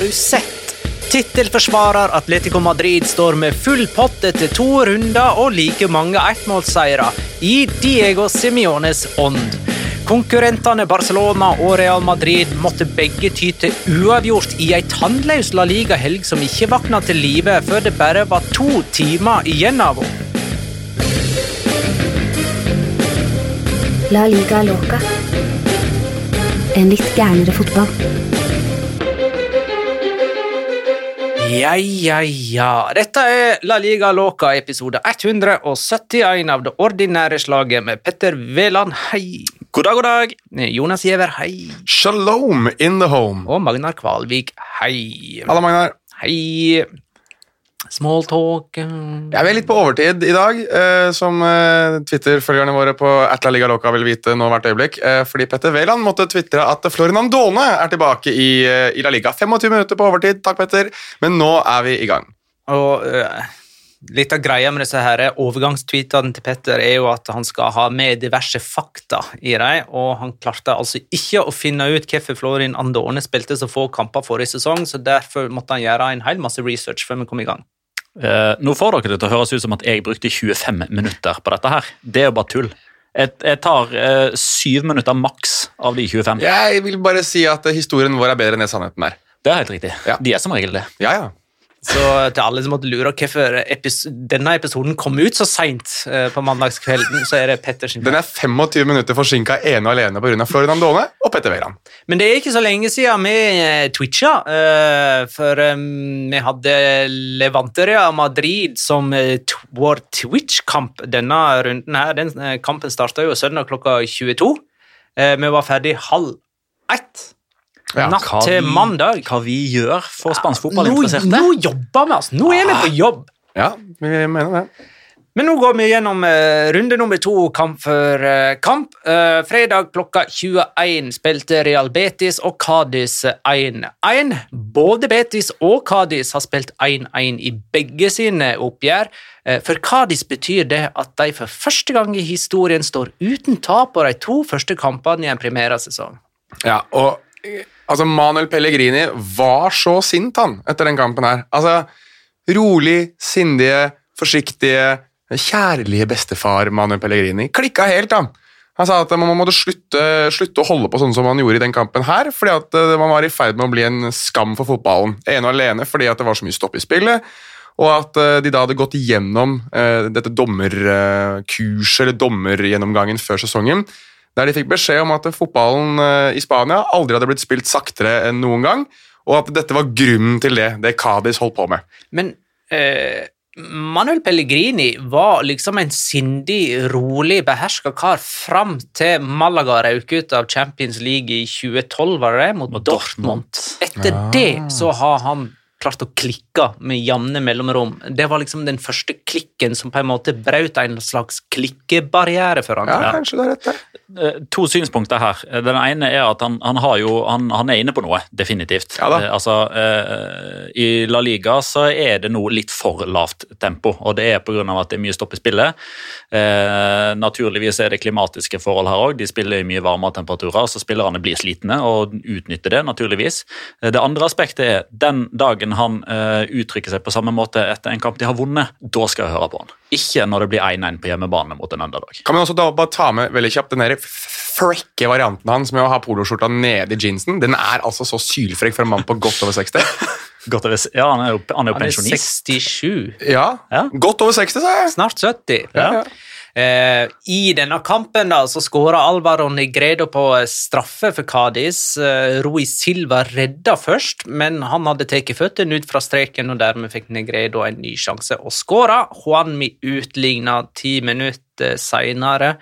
Har du sett? Tittelforsvarer Atletico Madrid står med full pott etter to runder og like mange ettmålsseire i Diego Simiones ånd. Konkurrentene Barcelona og Real Madrid måtte begge ty til uavgjort i ei tannløs La Liga-helg som ikke våkna til live før det bare var to timer igjen av henne. La liga loca. En litt gærnere fotball. Ja, ja, ja. Dette er La Liga Loca episode 171 av det ordinære slaget med Petter Veland, hei. God dag, god dag! Jonas Giæver, hei. Shalom in the home. Og Magnar Kvalvik, hei. Halla, Magnar. Hei. Smalltalk talk Ja, vi er litt på overtid i dag, eh, som eh, Twitter-følgerne våre på Atla Liga Loca vil vite nå hvert øyeblikk. Eh, fordi Petter Wæland måtte tvitre at Florian Andone er tilbake i, eh, i La Liga. 25 minutter på overtid, takk Petter, men nå er vi i gang. Og eh, litt av greia med disse her overgangstweetene til Petter er jo at han skal ha med diverse fakta i dem, og han klarte altså ikke å finne ut hvorfor Florin Andone spilte så få kamper forrige sesong, så derfor måtte han gjøre en hel masse research før vi kom i gang. Eh, nå får dere det til å høres ut som at jeg brukte 25 minutter på dette her. Det er jo bare tull. Jeg, jeg tar eh, syv minutter maks av de 25. Jeg vil bare si at historien vår er bedre enn det sannheten er. Det er helt riktig. Ja. De er som regel det. Ja, ja. Så til alle som måtte lure hvorfor epis denne episoden kom ut så seint eh, på mandagskvelden, så er det Petter sin Den er 25 minutter forsinka ene og alene pga. Florian Andone og Petter Wæland. Men det er ikke så lenge siden vi eh, twitcha, eh, for vi hadde Levanteria Madrid som vår Twitch-kamp denne runden her. Den kampen starta jo søndag klokka 22. Eh, Vi var ferdig halv ett Ja, natt Hva til vi- mandag. Hva vi gjør for spansk Nå, fotballinteresserte. nå jobber vi, altså! Nå er vi på jobb! Ja, vi mener det. Men nå går vi gjennom uh, runde nummer to, kamp for uh, kamp. Uh, fredag klokka 21 spilte Real Betis og Cádiz 1-1. Både Betis og Cádiz har spilt 1-1 i begge sine oppgjør. For Cádiz betyr det at de for første gang i historien står uten tap på de to første kampene i en primærsesong. Ja, og altså, Manuel Pellegrini var så sint han etter den kampen her. Altså, rolig, sindige, forsiktige, kjærlige bestefar Manuel Pellegrini. Klikka helt, han. Han sa at man måtte slutte, slutte å holde på sånn som man gjorde i den kampen her, fordi at eh, man var i ferd med å bli en skam for fotballen. Ene og alene fordi at det var så mye stopp i spillet, og at eh, de da hadde gått igjennom eh, dette dommerkurset, eller dommergjennomgangen før sesongen, der de fikk beskjed om at fotballen eh, i Spania aldri hadde blitt spilt saktere enn noen gang, og at dette var grunnen til det, det Cádiz holdt på med. Men eh, Manuel Pellegrini var liksom en sindig, rolig, beherska kar fram til Malaga røk ut av Champions League i 2012, var det det? Mot, Mot Dortmund. Dortmund. Etter det så har han klart å klikke med jevne mellomrom. Det var liksom den første klikken som på en måte brøt en slags klikkebarriere for han. Ja, kanskje det er rett der. Eh, To synspunkter her. Eh, Den ene er at han, han, har jo, han, han er inne på noe, definitivt. Ja da. Eh, altså, I La Liga så er det nå litt for lavt tempo, og det er pga. at det er mye stopp i spillet. Eh, naturligvis er det klimatiske forhold her òg. De spiller i mye varmere temperaturer, så spillerne blir slitne og utnytter det, naturligvis. Det andre aspektet er den dagen han uh, uttrykker seg på samme måte etter en kamp de har vunnet, da skal jeg høre på han. Ikke når det blir 1-1 på hjemmebane mot en underdog. Kan man også da bare ta med veldig kjapt den der frekke varianten hans med å ha poloskjorta nede i jeansen? Den er altså så sylfrekk for en mann på godt over 60. Godt over, ja, han er jo, han er jo Han er pensjonist. 67, Ja, Ja. godt over 60, sa jeg. snart 70. Ja. Eh, I denne kampen da, så skåra Alvaro Negredo på straffe for Cádiz. Eh, Rui Silva redda først, men han hadde tatt føttene ut fra streken, og dermed fikk Negredo en ny sjanse å skåre. Juanmi utligna ti minutter seinere.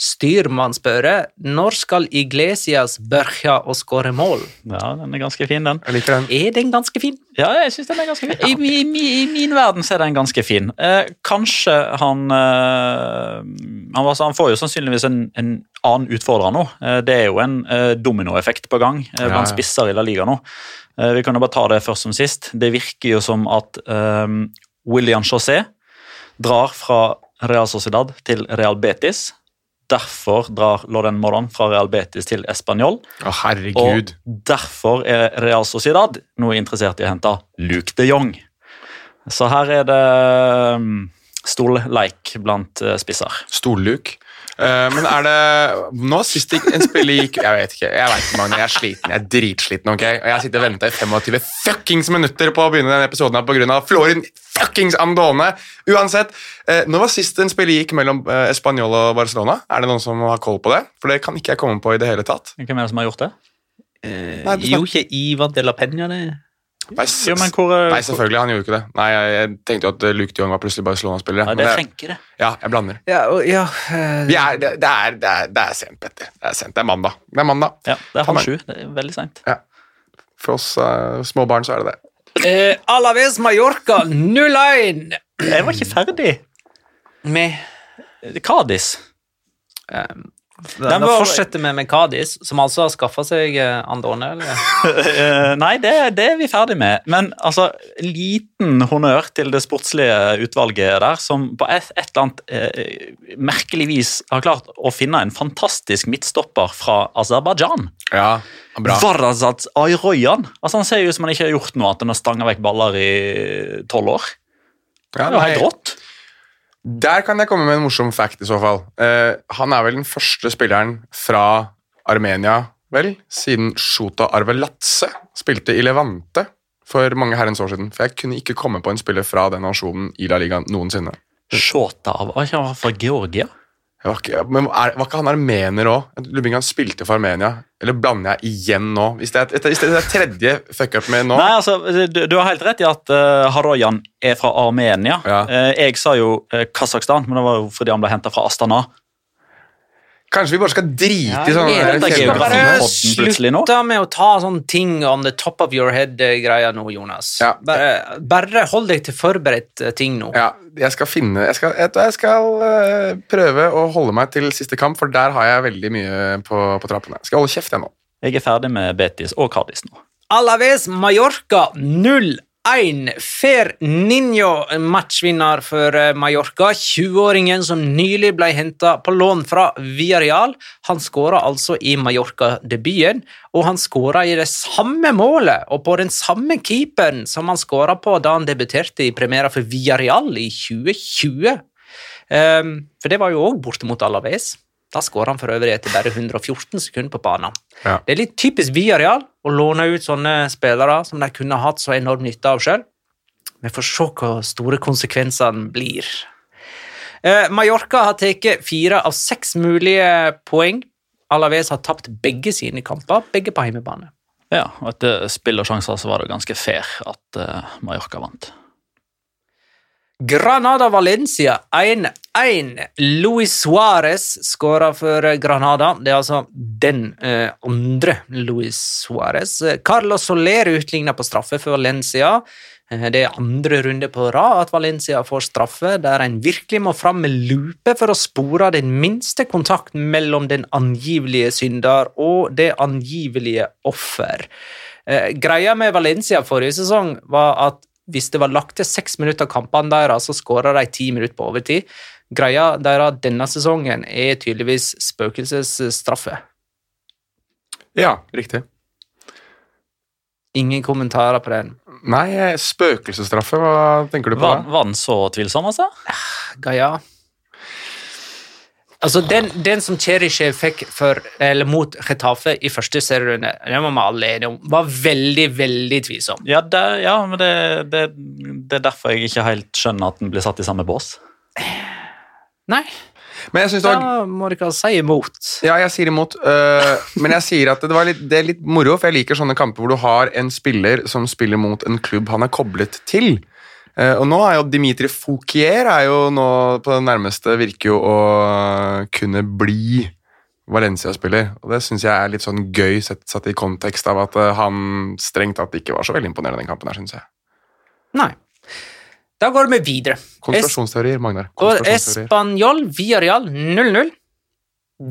Styrmann spørre, når skal Iglesias børja å skåre mål. Ja, den er ganske fin, den. Jeg liker den. Er den ganske fin? Ja, jeg synes den er ganske fin. I, i, i, I min verden så er den ganske fin. Eh, kanskje han eh, han, var, han får jo sannsynligvis en, en annen utfordrer nå. Eh, det er jo en eh, dominoeffekt på gang eh, blant Ja, ja. spisser i La Liga nå. Eh, vi kan jo bare ta det først som sist. Det virker jo som at eh, William José drar fra Real Sociedad til Real Betis. Derfor drar Loren Moron fra Real Betis til Español. Å, herregud. Og derfor er Real Sociedad noe interessert i å hente Luke de Jong. Så her er det stol stolleik blant eh, spisser. Stolluk. Eh, men er det Nå sist en spiller gikk Jeg vet ikke, jeg vet ikke Magne, jeg er sliten. Jeg er dritsliten. ok? Og Jeg sitter og venter i 25 fuckings minutter på å begynne denne episoden her pga. Florin fuckings Andone. Uansett, eh, Når var sist en spiller gikk mellom eh, Español og Barcelona? Er det noen som har koll på det? For det kan ikke jeg komme på i det hele tatt. Hvem er det som har gjort det? Nei, det- Jo, ikke Ivan de la Peña, det. Nei, s- Jo, men hvor, eh, Nei, selvfølgelig, han gjorde ikke det. Nei, Jeg, jeg tenkte jo at eh, Luke de Jong var plutselig Barcelona-spiller. Nei, det er det- Ja, jeg blander. Ja, og- ja uh, Vi er, det, det, er, det, er, det er sent, Petter. Det er sent. Det er mandag. Det er mandag. Ja, det er halv sju. Det er veldig seint. For oss uh, små barn så er det det. eh, Alaves Mallorca 0-1 Jeg var ikke ferdig. med Cádiz. um, Den var- fortsetter vi med Mekadis, som altså har skaffa seg eh, Andone. Eller? Eh, Nei, det, det er vi ferdig med. Men altså, liten honnør til det sportslige utvalget der, som på et, et eller annet eh, merkelig vis har klart å finne en fantastisk midtstopper fra Aserbajdsjan. Ja, bra. Varazat Ayroyan. Altså, han ser jo ut som han ikke har gjort noe annet enn å stange vekk baller i tolv år. Det Ja, er jo helt rått. Der kan jeg komme med en morsom fact i så fall. Eh, han er vel den første spilleren fra Armenia, vel, siden Shota Arvelatse spilte i Levante for mange herrens år siden. For jeg kunne ikke komme på en spiller fra den nasjonen i La Liga noensinne. Shota Var ikke han fra Georgia? Var ikke, men er, var ikke han armener òg? Lubingan spilte for Armenia. Eller blander jeg igjen nå? Hvis det er, hvis det er tredje fuck-up med nå Nei, altså, du, du har helt rett i at uh, Haroyan er fra Armenia. Ja. Uh, jeg sa jo uh, Kasakhstan, men det var jo fordi han ble henta fra Astana. Kanskje vi bare skal drite i sånne Podden plutselig nå? slutte med å ta sånne ting on the top of your head-greia nå, Jonas. Ja. Bare, bare hold deg til forberedt eh, ting nå. Ja, jeg skal finne Jeg skal, jeg, jeg skal eh, prøve å holde meg til siste kamp, for der har jeg veldig mye på, på trappene. Jeg skal holde kjeft, jeg nå. Jeg er ferdig med Betis og Cardis nå. Alaves Mallorca 0-1. Fer Ninjo, matchvinner for eh, Mallorca. 20-åringen som nylig ble henta på lån fra Villarreal. Han skåra altså i Mallorca-debuten, og han skåra i det samme målet og på den samme keeperen som han skåra på da han debuterte i premiera for Villarreal i 2020. Um, for det var jo òg borte mot Alaves. Da skårer han for øvrig etter bare 114 sekunder på banen. Ja. Det er litt typisk Viareal å låne ut sånne spillere som de kunne hatt så enorm nytte av sjøl. Vi får se hva store konsekvensene blir. Eh, Mallorca har tatt fire av seks mulige poeng. Alaves har tapt begge sine kamper, begge på hjemmebane. Ja, og etter spill og sjanser så var det ganske fair at uh, Mallorca vant. Granada-Valencia 1-1. 1. Luis Suárez skåra for Granada. Det er altså den eh, andre Luis Suárez. Carlos Soler utligna på straffe for Valencia. Eh, det er andre runde på rad at Valencia får straffe, der en virkelig må fram med lupe for å spore den minste kontakt mellom den angivelige synder og det angivelige offer. Eh, greia med Valencia forrige sesong var at hvis det var lagt til seks minutter av kampene deres, så skåra de ti minutter på overtid. Greia deres denne sesongen er tydeligvis spøkelsesstraffe. Ja, riktig. Ingen kommentarer på den. Nei, spøkelsesstraffe, hva tenker du på Var, var den så tvilsom, altså? Gaia Altså, den, den som Cherishev fikk for, eller mot Retafe i første serierunde, den var vi alle enige om, var veldig, veldig tvilsom. Ja, det, ja men det, det, det er derfor jeg ikke helt skjønner at den blir satt i samme bås. Nei, Men jeg det var da må ikke si imot. Ja, jeg sier imot, Uh, men jeg sier at det, var litt, det er litt moro, for jeg liker sånne kamper hvor du har en spiller som spiller mot en klubb han er koblet til. Uh, og nå er jo Dimitri Fouquier er jo nå på det nærmeste virker jo å kunne bli Valencia-spiller. Og det syns jeg er litt sånn gøy, sett, satt i kontekst av at eh, han strengt tatt ikke var så veldig imponerende den kampen her, syns jeg. Nei. Da går vi videre. Konspirasjonsteorier, Magnar. Konspirasjonsteorier. Espanjol Villarreal 0-0.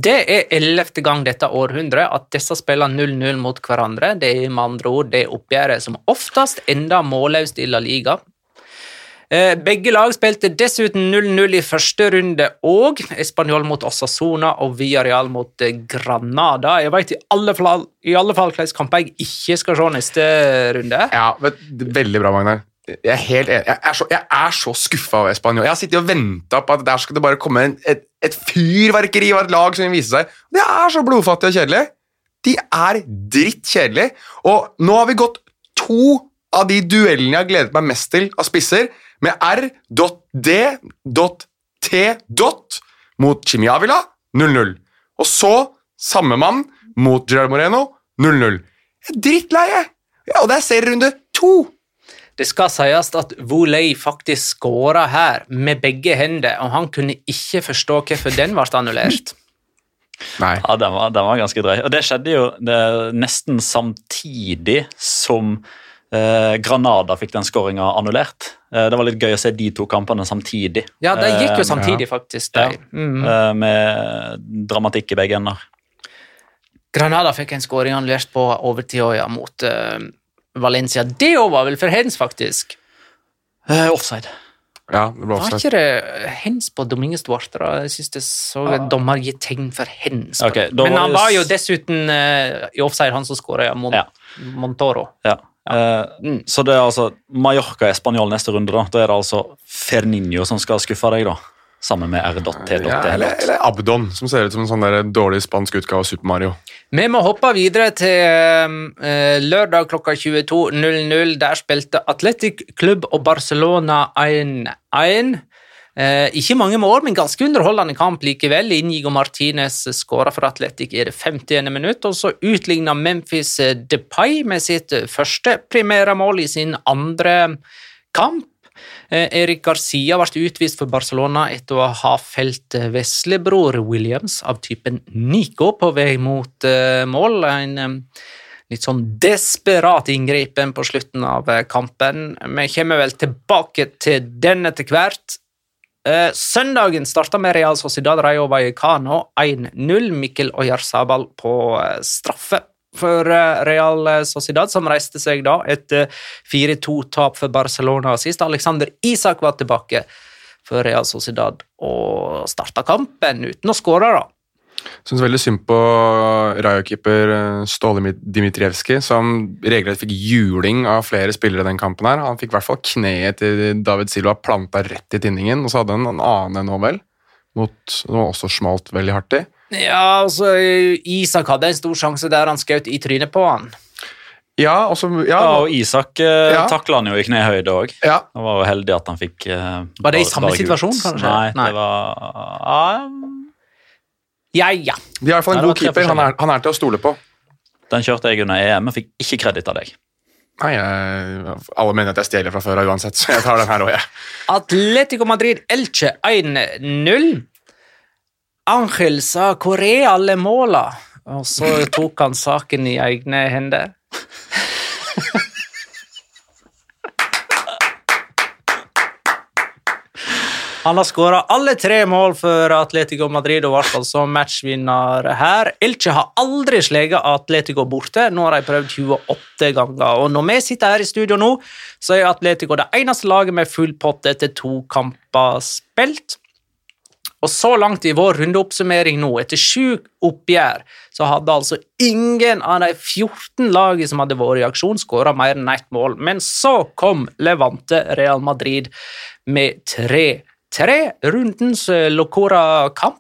Det er ellevte gang dette århundret at disse spiller 0-0 mot hverandre. Det er med andre ord det oppgjøret som oftest ender målløst i La Liga. Eh, Begge lag spilte dessuten 0-0 i første runde og Español mot Osasona og Villarreal mot eh, Granada. Jeg vet i alle fall, i alle fall hvilken kamp jeg ikke skal se neste runde. Ja, Veldig bra, Magnar. Jeg er helt enig. Jeg er så, jeg er så skuffa over Spanjol. Jeg har sittet og venta på at der skal det bare komme en, et, et fyrverkeri av et lag som vil vise seg. Det er så blodfattig og kjedelig. De er drittkjedelige. Og nå har vi gått to av de duellene jeg har gledet meg mest til av spisser, med R.D.T. mot Chimiavila 0-0. Og så samme mann mot Gerard Moreno 0-0. Jeg er drittleie! Ja, og det er serierunde to! Det skal sies at Voley faktisk skåra her med begge hender, og han kunne ikke forstå hvorfor den ble annullert. Nei. Ja, den var, den var ganske drøy. Og det skjedde jo det, nesten samtidig som eh, Granada fikk den skåringa annullert. Eh, det var litt gøy å se de to kampene samtidig. Ja, de gikk jo Eh, samtidig, faktisk. Ja. Mm. eh, med dramatikk i begge ender. Granada fikk en skåring annullert på overtida ja, mot eh, Valencia. Det òg var vel for hens, faktisk. Uh, offside. Ja, det ble Var ikke det hens på Dominguez Duarte? da? Jeg synes det så en dommer gi tegn for hens. på Ok, det. da Men han var jo dessuten uh, i offside, han som skåra, ja, Mon Ja. Montoro. Ja. Eh, Mm. Så det er altså Mallorca er spanjol neste runde. Da Da er det altså Ferninho som skal skuffe deg, da. Sammen med R.T. Ja, eller, eller Abdon, som ser ut som en sånn der dårlig spansk utgave av Super Mario. Vi må hoppe videre til uh, lørdag klokka 22.00. Der spilte Atletic Klubb og Barcelona 1-1. Uh, ikke mange mål, men ganske underholdende kamp likevel. Inigo Martinez skåra for Atletic i det 50. minutt, og så utligna Memphis Depay med sitt første primæremål i sin andre kamp. Eh, Erik Garcia ble utvist for Barcelona etter å ha felt eh, veslebror Williams av typen Nico på vei mot eh, mål. En litt sånn desperat inngripen på slutten av kampen. Vi kommer vel tilbake til den etter hvert. Søndagen starta med Real Sociedad Rayo Vallecano 1-0. Mikkel Oyarzabal på straffe for eh, Real Sociedad, som reiste seg da etter 4-2-tap for Barcelona sist. Alexander Isak var tilbake for Real Sociedad og starta kampen uten å skåre, da. Syns veldig synd på Rayo-keeper eh, Ståle Dmitrievskij, som regelrett fikk juling av flere spillere den kampen. her. Han fikk i hvert fall kneet til David Silva planta rett i tinningen, og så hadde han en annen vel, mot, som også smalt veldig hardt i. Ja, altså, Isak hadde en stor sjanse der han skjøt i trynet på han. Ja, også, ja, Ja, og Isak eh, Ja. takla han jo i knehøyde òg. ja. Han var jo heldig at han fikk eh, Var det i samme situasjon, kanskje? Nei, Nei. det var uh, Ja, ja. De har i hvert fall Nei, en god keeper. Han er, han er til å stole på. Den kjørte jeg under EM og fikk ikke kreditt av deg. Nei, jeg, Alle mener at jeg stjeler fra før av uansett, så jeg tar den her òg, jeg. Atletico Madrid Elche 1-0. Angel sa 'hvor er alle måla?' Og så tok han saken i egne hender. Han har skåra alle tre mål for Atletico Madrid og ble altså matchvinner her. Elche har aldri sleget Atletico borte. Nå har de prøvd 28 ganger. Og når vi sitter her i studio nå, så er Atletico det eneste laget med full pott etter to kamper spilt. Og så langt i vår rundeoppsummering nå, etter sju oppgjør, så hadde altså ingen av de 14 lagene som hadde vært i aksjon, skåra mer enn ett mål. Men så kom Levante Real Madrid med 3-3. Rundens eh, Locora-kamp.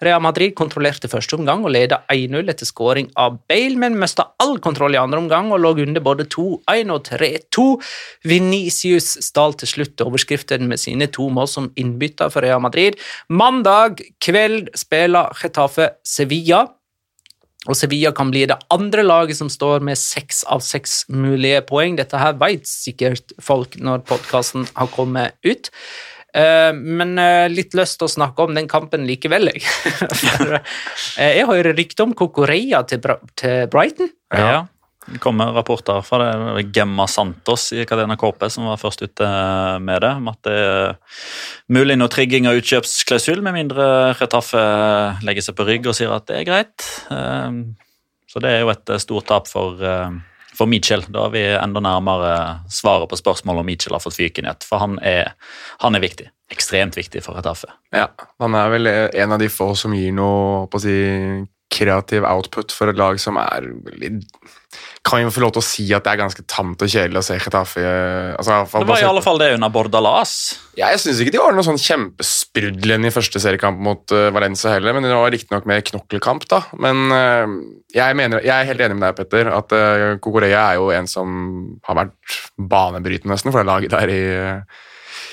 Real Madrid kontrollerte første omgang og ledet 1-0 etter skåring av Bale, men mista all kontroll i andre omgang og lå under både 2-1 og 3-2. Venicius stal til slutt overskriften med sine to mål som innbytter for Real Madrid. Mandag kveld spiller Getafe Sevilla. Og Sevilla kan bli det andre laget som står med seks av seks mulige poeng. Dette her vet sikkert folk når podkasten har kommet ut. Eh, men eh, litt lyst til å snakke om den kampen likevel, jeg. For, eh, jeg hører rykte om Kokoreia til, til Brighton. Ja. Det kommer rapporter fra det Gemma Santos i Cadena KP som var først ute med det, om at det er mulig noe trigging av utkjøpsklausul, med mindre Retaffe legger seg på rygg og sier at det er greit. Så det er jo et stort tap for, for Mitchell. Da er vi enda nærmere svaret på spørsmålet om Mitchell har fått fykenhet, for han er, han er viktig. Ekstremt viktig for Retafe. Ja, han er vel en av de få som gir noe på å si, kreativ output for et lag som er veldig Kan jo få lov til å si at det er ganske tamt og kjedelig å se altså, i hvert fall Det var i alle fall det under Bordalas. Ja, Jeg syns ikke de var noe sånn kjempesprudlende i første seriekamp mot uh, Valencia heller, men det var riktignok mer knokkelkamp, da. Men uh, jeg, mener, jeg er helt enig med deg, Petter, at uh, Kokorea er jo en som har vært banebrytende nesten for det laget der i eh,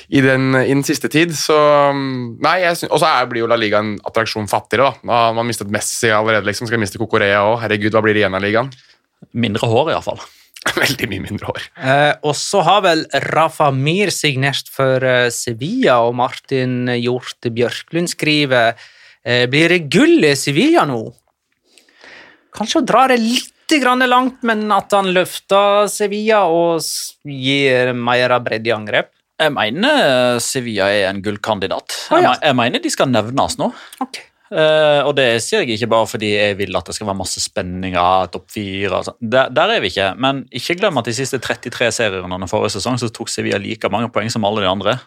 i den, i den siste tid. Så um, Nei, Og så er- blir jo La Liga en attraksjon fattigere, da. Nå har man mistet Messi allerede, liksom. Skal miste Kokorea òg. Herregud, hva blir det igjen av ligaen? Mindre hår, iallfall. Veldig mye mindre hår. Eh, og så har vel Rafa Mir signert for eh, Sevilla, og Martin Hjort Bjørklund skriver eh, Blir det gull i Sevilla nå? Kanskje å dra det litt grann langt, men at han løfter Sevilla og gir mer av bredde i angrep. Jeg mener Sevilla er en gullkandidat. Ah, ja. jeg, mener de skal nevnes nå. Okay. Uh, og det sier jeg ikke bare fordi jeg vil at det skal være masse spenninger. topp fire. og sånn. Der, der er vi ikke. Men ikke glem at de siste 33 serierundene forrige sesong så tok Sevilla like mange poeng som alle de andre.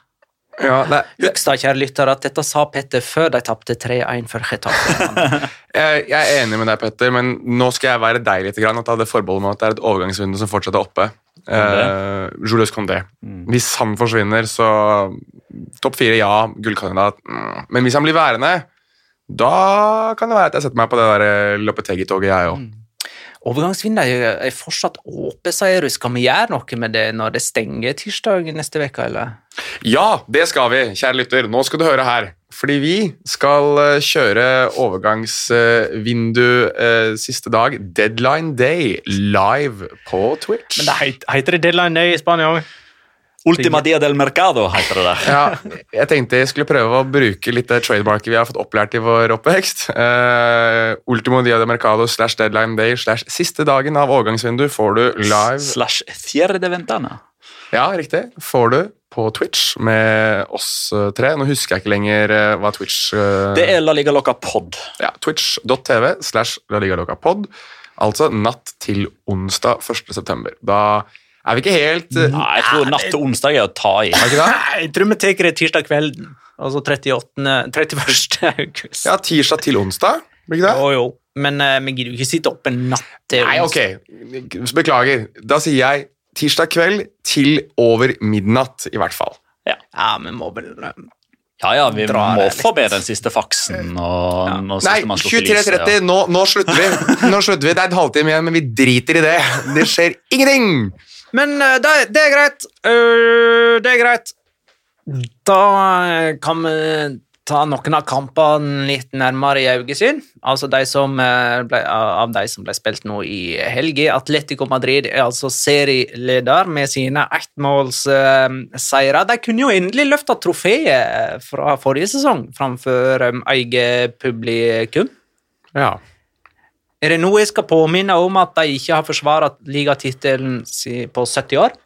Ja, nei, Husk da, kjære lytter, at dette sa Petter før de tapte 3-1 for Getafe. jeg, jeg er enig med deg, Petter, men nå skal jeg være deg litt grann, og ta det forbeholdet med at det er et overgangsvindu som fortsatt er oppe. Eh, Julius Condé. Hvis han forsvinner, så Topp fire, ja. Gullkandidat. Mm. Men hvis han blir værende, da kan det være at jeg setter meg på det der eh, Lopetegi-toget, jeg òg. Overgangsvinduet er er fortsatt åpent, sier du. Skal vi gjøre noe med det når det stenger tirsdag neste uke, eller? Ja, det skal vi, kjære lytter. Nå skal du høre her. Fordi vi skal eh, kjøre overgangsvindu eh, siste dag, deadline day, live på Twitch. Men det heter det deadline day i Spania òg? Ultima dia del mercado heter det der. Ja, jeg tenkte jeg skulle prøve å bruke litt det trademarket vi har fått opplært i vår oppvekst. Uh, Ultimo dia del mercado slash deadline day slash siste dagen av overgangsvindu får du live Slash cierre de ventana. Ja, riktig. Får du på Twitch med oss eh, tre. Nå husker jeg ikke lenger eh, hva Twitch uh... Det er La Liga Loca Pod. ja, Twitch.tv slash La Liga Loca Pod. Altså natt til onsdag 1. september. Da er vi ikke helt Nei, jeg tror natt til onsdag er å ta i. Er ikke det? Jeg tror vi tar det tirsdag kvelden. Altså 38. 31. august. Ja, tirsdag til onsdag. Blir ikke det? Jo, jo. Men vi gidder jo ikke sitte oppe natt til onsdag. Nei, ok. Beklager. Da sier jeg tirsdag kveld til over midnatt, i hvert fall. Ja, vi må vel eh, Ja, ja, vi Drar må få med den siste faksen. Og, og Nei, siste man slukker lyset, 23.30, ja. nå, nå slutter vi. Nå slutter vi. Det er en halvtime igjen, men vi driter i det. Det skjer ingenting! Men eh, det, det er greit. Eh, det er greit. Da eh, kan vi ta noen av kampene litt nærmere i øyesyn. Altså de som eh, ble, av de som ble spilt nå i helga. Atletico Madrid er altså serieleder med sine ettmålsseire. De kunne jo endelig løfta trofeet fra forrige sesong framfor um, eget publikum. Ja. Er det noe jeg skal påminne om at de ikke har forsvart ligatittelen på 70 år?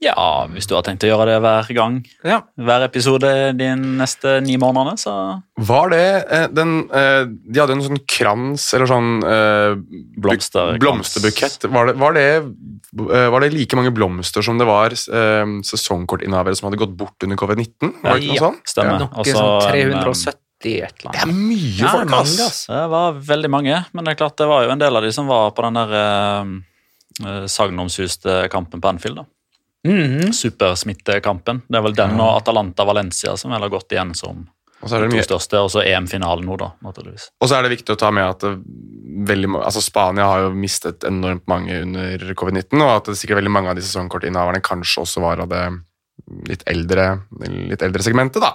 Ja, hvis du har tenkt å gjøre det hver gang, Ja. hver episode de neste ni månedene, så Var det eh, den eh, De hadde en sånn krans, eller sånn eh, Blomsterkrans. blomsterbukett. Var det, var, det, eh, var det like mange blomster som det var eh, sesongkortinnehavere som hadde gått bort under covid-19? Ja, Ja. stemmer. Ja. Også, sånn um, 370 et eller Det er mye Ja, folk, ass. ass. Det var veldig mange, men det er klart det var jo en del av de som var på den der eh, sagnomsuste kampen på Anfield. da. Mhm. Supersmittekampen. Det er vel den og Atalanta Valencia som vel har gått igjen som Og så er de det to største, og så EM-finalen nå, da, naturligvis. Og så er det viktig å ta med at veldig, altså Spania har jo mistet enormt mange under covid-19, og at det sikkert veldig mange av de sesongkortinnehaverne kanskje også var av det litt eldre, litt eldre segmentet. da.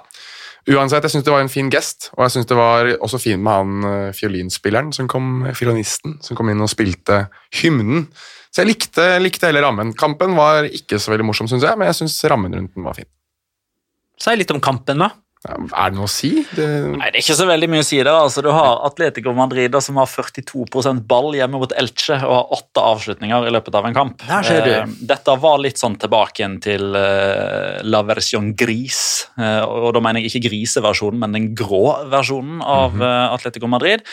Uansett, jeg syns det var en fin gest, og jeg syns det var også fint med han eh, fiolinspilleren, som kom, fiolinisten, som kom inn og spilte hymnen. Så jeg likte, likte hele rammen. Kampen var ikke så veldig morsom, syns jeg, men jeg syns rammen rundt den var fin. Si litt om kampen, da. Er det noe å si? Det, Nei, Det er ikke så veldig mye å si der. altså Du har Atletico Madrid som har 42% ball hjemme mot Elche og har åtte avslutninger i løpet av en kamp. Der skjer du. Eh, dette var litt sånn tilbake til eh, la version gris. Eh, og da mener jeg ikke griseversjonen, men den grå versjonen av eh, Atletico Madrid.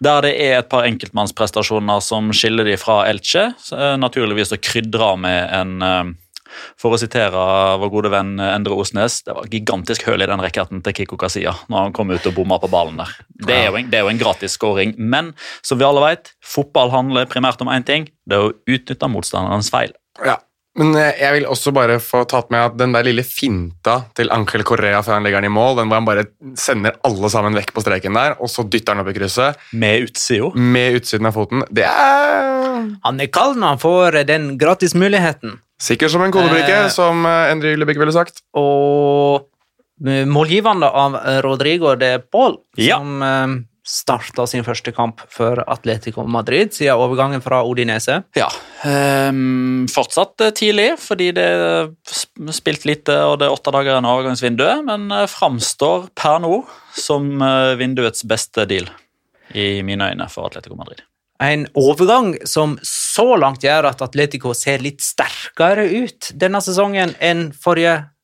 Der det er et par enkeltmannsprestasjoner som skiller de fra Elche. Naturligvis å krydre med en for å sitere vår gode venn Endre Osnes, det var gigantisk høl i den racketen til Kiko Kasia når han kom ut og bomma på ballen der. Det er jo en, det er jo en gratis scoring, men som vi alle vet, fotball handler primært om én ting. Det er å utnytte motstanderens feil. Ja, men eh, jeg vil også bare få tatt med at den der lille finta til Angel Correa før han legger den i mål, den hvor han bare sender alle sammen vekk på streken der, og så dytter han opp i krysset Med utsida. med utsiden av foten, det er Han er kald når han får den gratismuligheten. sikkert som en kodebrikke, Eh. som eh, Endre Ylebekk ville sagt. Og eh, målgivende av eh, Rodrigo de Paul, Ja. som eh, starta sin første kamp for Atletico Madrid siden overgangen fra Odinese. Ja. um, fortsatt eh, tidlig, fordi det er spilt lite og det er åtte dager igjen av overgangsvinduet, men uh, framstår per nå som eh, vinduets beste deal i mine øyne for Atletico Madrid. En overgang som så langt gjør at Atletico ser litt sterkere ut denne sesongen enn forrige sesong.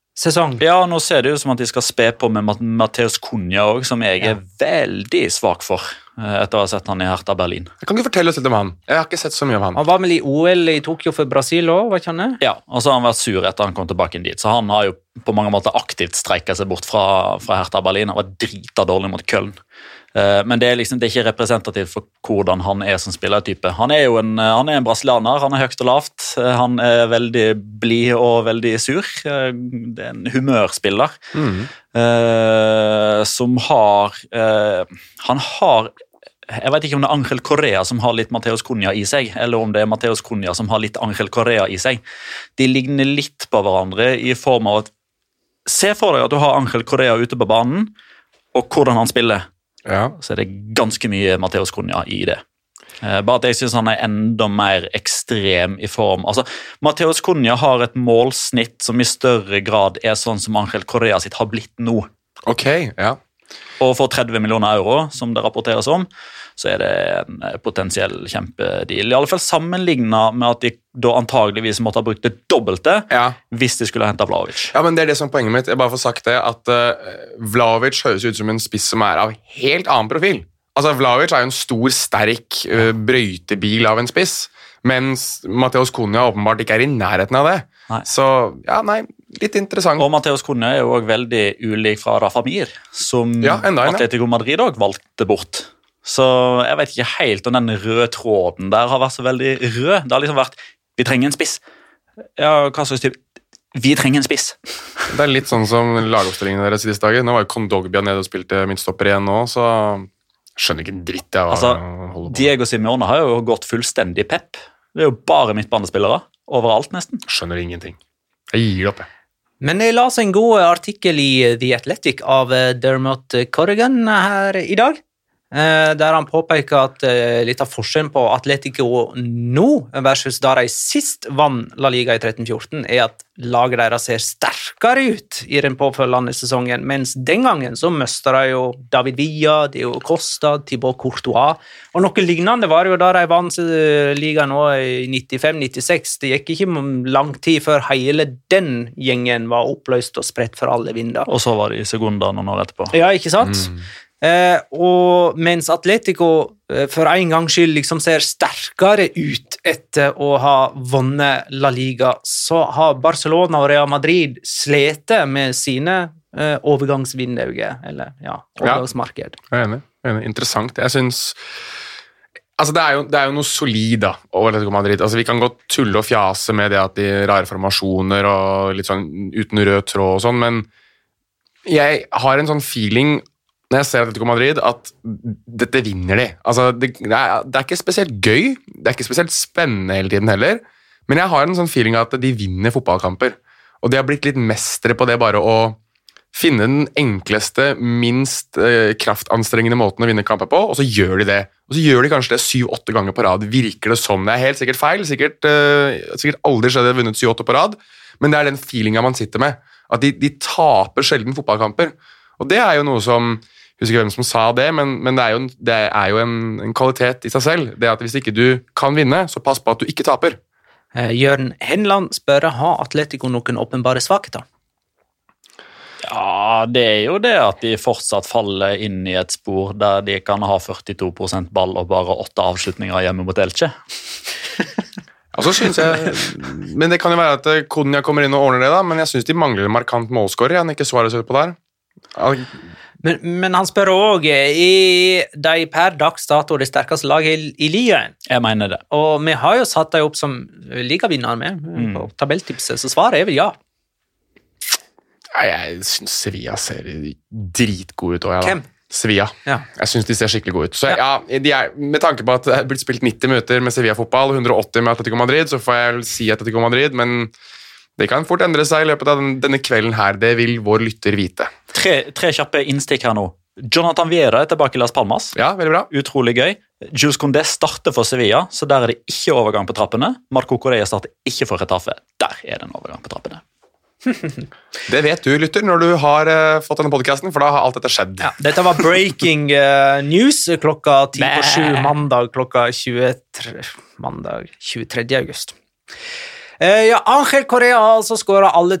Ja, nå ser det jo som at de skal spe på med Matheus Cunha òg, som jeg er veldig svak for eh, etter å ha sett han i Hertha Berlin. Jeg Kan du fortelle oss litt om han? Jeg har ikke sett så mye om han. Han var vel i OL i Tokyo for Brasil òg, var ikke han det? Ja, og så har han vært sur etter han kom tilbake inn dit, så han har jo på mange måter aktivt streika seg bort fra, fra Hertha Berlin. Han var drita dårlig mot Köln. Eh, Men det er, liksom, det er ikke representativt for hvordan han er som spillertype. Han er jo en, eh, han er en brasilianer. Han er høyt og lavt. Eh, Han er veldig blid og veldig sur. Det er en humørspiller eh, som har uh, Han har jeg vet ikke om det er Angel Correa som har litt Mateos Cunha i seg, eller om det er Mateos Cunha som har litt Angel Correa i seg. De ligner litt på hverandre i form av at Se for deg at du har Angel Correa ute på banen, og hvordan han spiller. Ja. Så er det ganske mye Mateus Cunha i det. Eh, Bare at jeg syns han er enda mer ekstrem i form. Altså, Mateus Cunha har et målsnitt som i større grad er sånn som Angel Correa sitt har blitt nå. Ok, ja. Og for 30 millioner euro, som det rapporteres om, så er det en eh, potensiell kjempedeal. I alle fall sammenligna med at de da antageligvis måtte ha brukt det dobbelte ja. hvis de skulle ha henta Vlaovic. Ja, men det er det som er poenget mitt. Jeg bare får sagt det, at uh, Vlaovic høres ut som en spiss som er av helt annen profil. Altså, Vlaovic er jo en stor, sterk uh, brøytebil av en spiss, mens Mateos Cunha åpenbart ikke er i nærheten av det. Nei. Så ja, nei, litt interessant. Og Mateos Cunha er jo også veldig ulik fra Rafa Mir, som ja. Atletico Madrid òg valgte bort. Så jeg vet ikke helt om den røde tråden der har vært så veldig rød. Det har liksom vært Vi trenger en spiss. Ja, hva slags type? Vi trenger en spiss. Det er litt sånn som lagoppstillingen deres i disse dager. Nå var jo Kondogbia nede og spilte midtstopper igjen nå, så skjønner ikke en dritt jeg hva Altså, holder på. Diego Simone har jo gått fullstendig pep. Det er jo bare midtbanespillere. Overalt, nesten. Skjønner ingenting. Jeg gir opp, jeg. Men jeg las en god artikkel i The Athletic av Dermot Corrigan her i dag. Eh, Der han påpeker at eh, litt av forskjellen på Atletico nå versus da de sist vant La Liga i 13-14, er at laget deres ser sterkere ut i den påfølgende sesongen, mens den gangen så mista de jo David Villa, Dio Costa, Thibaut Courtois, og noe lignende var det jo da de vant eh, ligaen nå i 95-96. Det gikk ikke lang tid før hele den gjengen var oppløst og spredt for alle vinder. Og så var de i sekundene noen år etterpå. Ja, ikke sant? Eh, og mens Atletico eh, for en gangs skyld liksom ser sterkere ut etter å ha vunnet La Liga, så har Barcelona og Real Madrid slitt med sine eh, overgangsvinduer, eller ja, overgangsmarked. Jeg er enig. Jeg er enig. Interessant. Jeg syns Altså, det er, jo, det er jo noe solid da, over Atletico Madrid. Altså, vi kan godt tulle og fjase med det at de rare formasjoner og litt sånn uten rød tråd og sånn, men jeg har en sånn feeling når jeg ser Atletico Madrid, at dette vinner de. Altså, det, det, er, det er ikke spesielt gøy, det er ikke spesielt spennende hele tiden heller, men jeg har en sånn feeling at de vinner fotballkamper. Og de har blitt litt mestere på det bare å finne den enkleste, minst eh, kraftanstrengende måten å vinne kamper på, og så gjør de det. Og så gjør de kanskje det syv-åtte ganger på rad, virker det som. Det er helt sikkert feil, sikkert, eh, sikkert aldri skjedd at de vunnet syv-åtte på rad, men det er den feelinga man sitter med. At de, de taper sjelden fotballkamper. Og det er jo noe som husker hvem som sa det, men, men det er jo, en, det er jo en, en kvalitet i seg selv. Det at Hvis ikke du kan vinne, så pass på at du ikke taper. Eh, Jørn Henland spør har Atletico noen åpenbare svakheter. Ja, det er jo det at de fortsatt faller inn i et spor der de kan ha 42% ball og bare åtte avslutninger hjemme mot Elche. Og så synes jeg, men Det kan jo være at eh, Konya kommer inn og ordner det, da, men jeg syns de mangler en markant målskårer. Han ikke Suarez utpå der. Ja, Men, men han spør òg er de per dags dato det sterkeste laget i, i ligaen. Jeg mener det. Og vi har jo satt dem opp som ligavinner med Mm. på tabelltipset, så svaret er vel ja. Nei, Jeg syns Sevilla ser dritgode ut òg, jeg. da. Hvem? Sevilla. Ja. Jeg syns de ser skikkelig gode ut. Så ja, de er, Med tanke på at det er blitt spilt 90 minutter med Sevilla-fotball, 180 med Atletico Madrid, så får jeg vel si Atletico Madrid, men det kan fort endre seg i løpet av denne kvelden her. Det vil vår lytter vite. Tre, tre kjappe innstikk her nå. Jonathan Viera er tilbake i Las Palmas. Ja, veldig bra. Utrolig gøy. Jules Condé starter for Sevilla, så der er det ikke overgang på trappene. Marco Correa starter ikke for Retafe. Der er det en overgang på trappene. Det vet du, lytter, når du har uh, fått denne podkasten, for da har alt dette skjedd. Ja, dette var breaking uh, news klokka ti på sju mandag klokka 23, mandag 23. august. Eh, ja, Angel Correa har altså skåra alle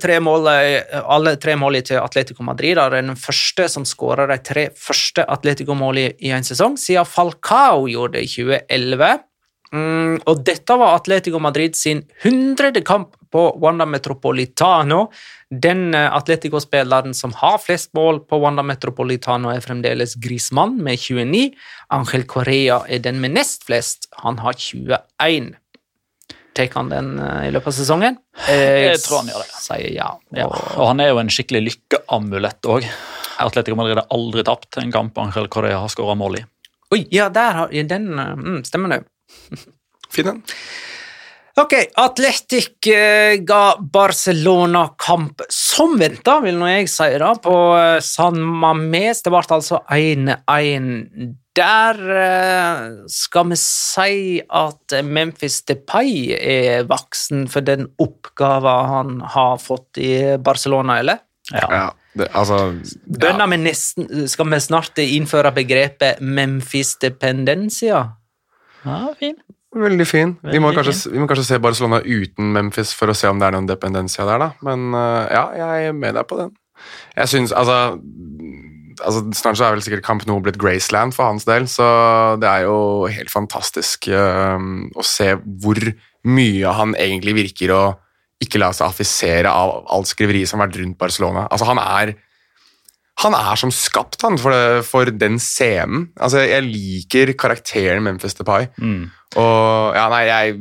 alle tre mål til Atletico Madrid. Han er den første som skåra de tre første Atletico-målene i en sesong, siden Falcao gjorde det i 2011. Mm, og dette var Atletico Madrid sin hundrede kamp på Wanda Metropolitano. Den eh, Atletico-spilleren som har flest mål på Wanda Metropolitano, er fremdeles Grismann med 29. Angel Correa er den med nest flest. Han har 21. Tar han den eh, i løpet av sesongen? Jeg tror han gjør det. Sier ja. Ja. Og han er jo en skikkelig lykkeamulett òg. Atletico Madrid har aldri tapt en kamp Angel Correa har skåra mål i. Oi, ja, der har ja, den eh, mm, Stemmer det. Fin den. Ok, Atletic eh, ga Barcelona kamp som venta, vil nå jeg si, da, på eh, San Mames. Det ble altså 1-1 der. Eh, skal vi si at Memphis Depay er voksen for den oppgaven han har fått i Barcelona, eller? Ja. Ja, det, altså ja. vi nesten, skal vi snart innføre begrepet Memphis dependencia? ja, fin. Veldig fin. Vi må, kanskje, kanskje, vi må kanskje se Barcelona uten Memphis for å se om det er noen dependencia der, da. Men eh, ja, jeg er med deg på den. Jeg syns altså, altså Snart så er vel sikkert Camp Nou blitt Graceland for hans del, så det er jo helt fantastisk uh, å se hvor mye han egentlig virker å ikke la seg affisere av alt skriveriet som har vært rundt Barcelona. Altså, han er han er som skapt han, for, det, for den scenen. Altså, Jeg liker karakteren Memphis Depay. Mm. Og ja, nei, jeg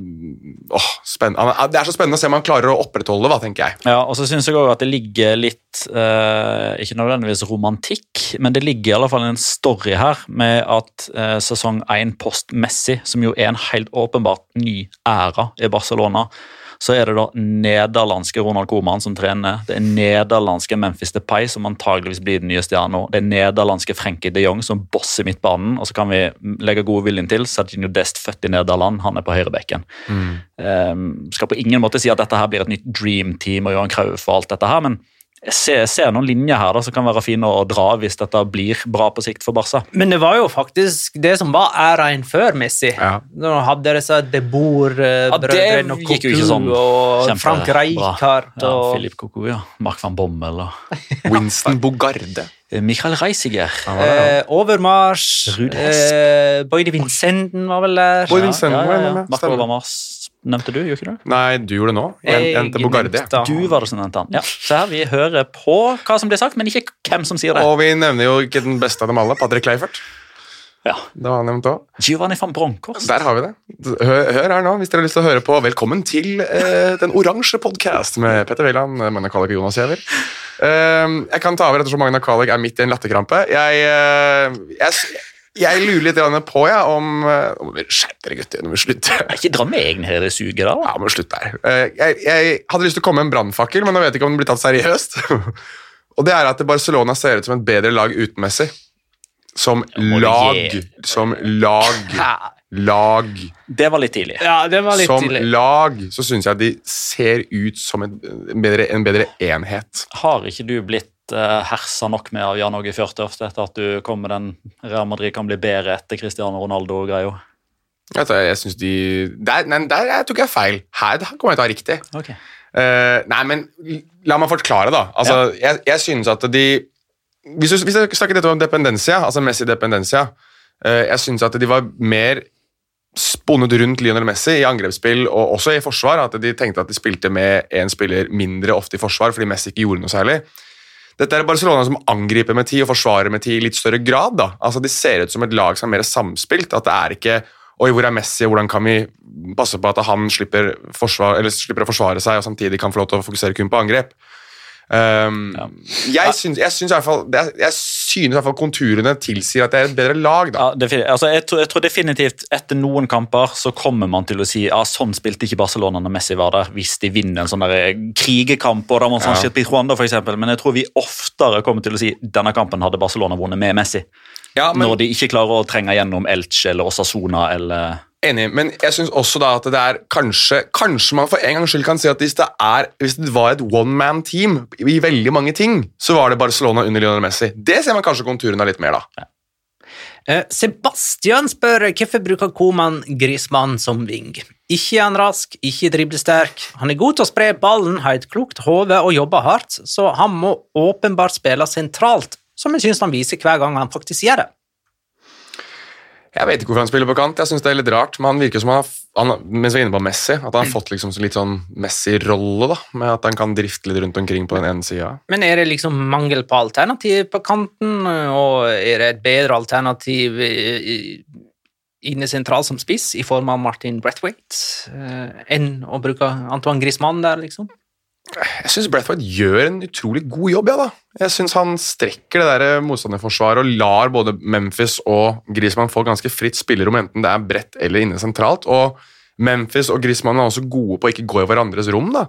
åh, spenn- Det er så spennende å se om han klarer å opprettholde, det, tenker jeg. Ja, og så synes jeg også at det ligger litt eh, Ikke nødvendigvis romantikk, men det ligger i alle fall en story her med at eh, sesong 1 post Messi, som jo er en helt åpenbart ny æra i Barcelona, så er det da nederlandske Ronald Koeman som trener. Det er nederlandske Memphis Depay som antageligvis blir den nye stjerna. Det er nederlandske Frenkie de Jong som bosser midtbanen. Og så kan vi legge godviljen til. Sergino Dest, født i Nederland, han er på høyrebekken. Um, skal på ingen måte si at dette her blir et nytt dream team og Johan Krauf og alt dette her, men jeg ser, jeg ser noen linjer her da, som kan være fine å dra hvis dette blir bra på sikt for Barca. Men det var jo faktisk det som var æraen før Messi. Ja. Når han hadde disse De Boer-brødrene det og ikke sånn og kjempebra. Frank Rijkaard Ja, og Philip Cocu, ja. Mark van Bommel og Winston Bogarde. Michael Reisiger. eh, Overmars. Ruud Hesp. Eh, Boyde Vincenten var vel der. Boy Vincent ja, ja, ja. med, Mark. Overmars nevnte du, gjorde ikke du? Nei, du gjorde det nå. Jeg nevnte han. Du var det som nevnte han. Ja, så her Vi hører på hva som blir sagt, men ikke hvem som sier det. Og vi nevner jo ikke den beste av dem alle, Patrick Leifert. Ja. Det var han nevnt også. Giovanni van Bronckhorst. Der har vi det. Hør, hør her nå, hvis dere har lyst til å høre på Velkommen til eh, Den oransje podkast med Petter Wæland, Magna Kalek og Jonas Giæver. Eh, jeg kan ta over ettersom Magna Kalek er midt i en latterkrampe. Jeg, eh, jeg, jeg lurer litt på ja, om Skjerp vi skjerpe dere, gutter. Nå må vi slutte. Ikke dra meg ned i suger, suget da. Ja, må vi slutte her. Eh, jeg, jeg hadde lyst til å komme med en brannfakkel, men jeg vet ikke om den blir tatt seriøst. og det er at Barcelona ser ut som et bedre lag utenmessig. Som lag. Som lag. Lag. Det var litt tidlig. Ja, det var litt Som tidlig. lag så syns jeg de ser ut som en bedre, en bedre enhet. Har ikke du blitt hersa nok med av Jan Åge Fjørtoft etter at du kom med den Real Madrid kan bli bedre etter Cristiano Ronaldo-greia? Jeg, jeg synes de Der, nei, der jeg tok jeg feil. Her kommer jeg til å ha riktig. Okay. Uh, nei, men la meg forklare, da. Altså, jeg, jeg synes at de Hvis du, hvis jeg snakker dette om dependensia, altså Messi-dependensia uh, Jeg synes at de var mer spunnet rundt Lionel Messi i angrepsspill og også i forsvar. At de tenkte at de spilte med én spiller mindre ofte i forsvar fordi Messi ikke gjorde noe særlig. Dette er Barcelona som angriper med tid og forsvarer med tid i litt større grad. da. Altså De ser ut som et lag som er mer samspilt. At det er ikke Oi, hvor er Messi, hvordan kan vi passe på at han slipper, forsvar, slipper å forsvare seg og samtidig kan få lov til å fokusere kun på angrep? Um, Ja. Jeg syns, jeg syns i hvert fall Jeg synes i hvert fall konturene tilsier at det er et bedre lag. da. Ja, altså, jeg, tror, jeg tror definitivt etter noen kamper så kommer man til å si ja, sånn spilte ikke Barcelona når Messi var der, hvis de vinner en sånn der eh, krigekamp. og da må sånn Ja. Rwanda for eksempel. Men jeg tror vi oftere kommer til å si denne kampen hadde Barcelona vunnet med Messi. Ja, men, når de ikke klarer å trenge gjennom Elche eller Osasona eller Enig, men jeg syns også da at det er kanskje Kanskje man for en gangs skyld kan si at hvis det, er, hvis det var et one man team i veldig mange ting, så var det Barcelona under Lionel Messi. Det ser man kanskje konturene av litt mer, da. Eh, Sebastian spør hvorfor bruker Koman Grismann som ving. Ikke er han rask, ikke driblesterk. Han er god til å spre ballen, har et klokt hode og jobber hardt, så han må åpenbart spille sentralt, som jeg syns han viser hver gang han faktisk gjør det. Jeg vet ikke hvorfor han spiller på kant. Jeg synes det er litt rart, men han virker som han har, han, mens vi er inne på Messi, at han har fått liksom litt sånn Messi-rolle, da, med at han kan drifte litt rundt omkring på den ene sida. Men er det liksom mangel på alternativ på kanten, og er det et bedre alternativ inne sentralt som spiss, i form av Martin Brethwaite, eh, enn å bruke Antoine Griezmann der, liksom? Jeg syns Brathwaite gjør en utrolig god jobb. Ja, da. Jeg synes Han strekker det der motstanderforsvaret og lar både Memphis og Griezmann få ganske fritt spillerom, enten det er bredt eller inne sentralt. Og Memphis og Griezmann er også gode på å ikke gå i hverandres rom. da.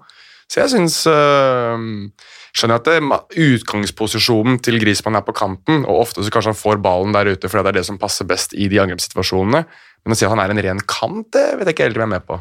Så jeg syns øh, Skjønner at det, utgangsposisjonen til Griezmann er på kanten, og ofte så kanskje han får ballen der ute fordi det er det som passer best i de angrepssituasjonene. Men å si at han er en ren kant, det vet jeg ikke helt om jeg er med på.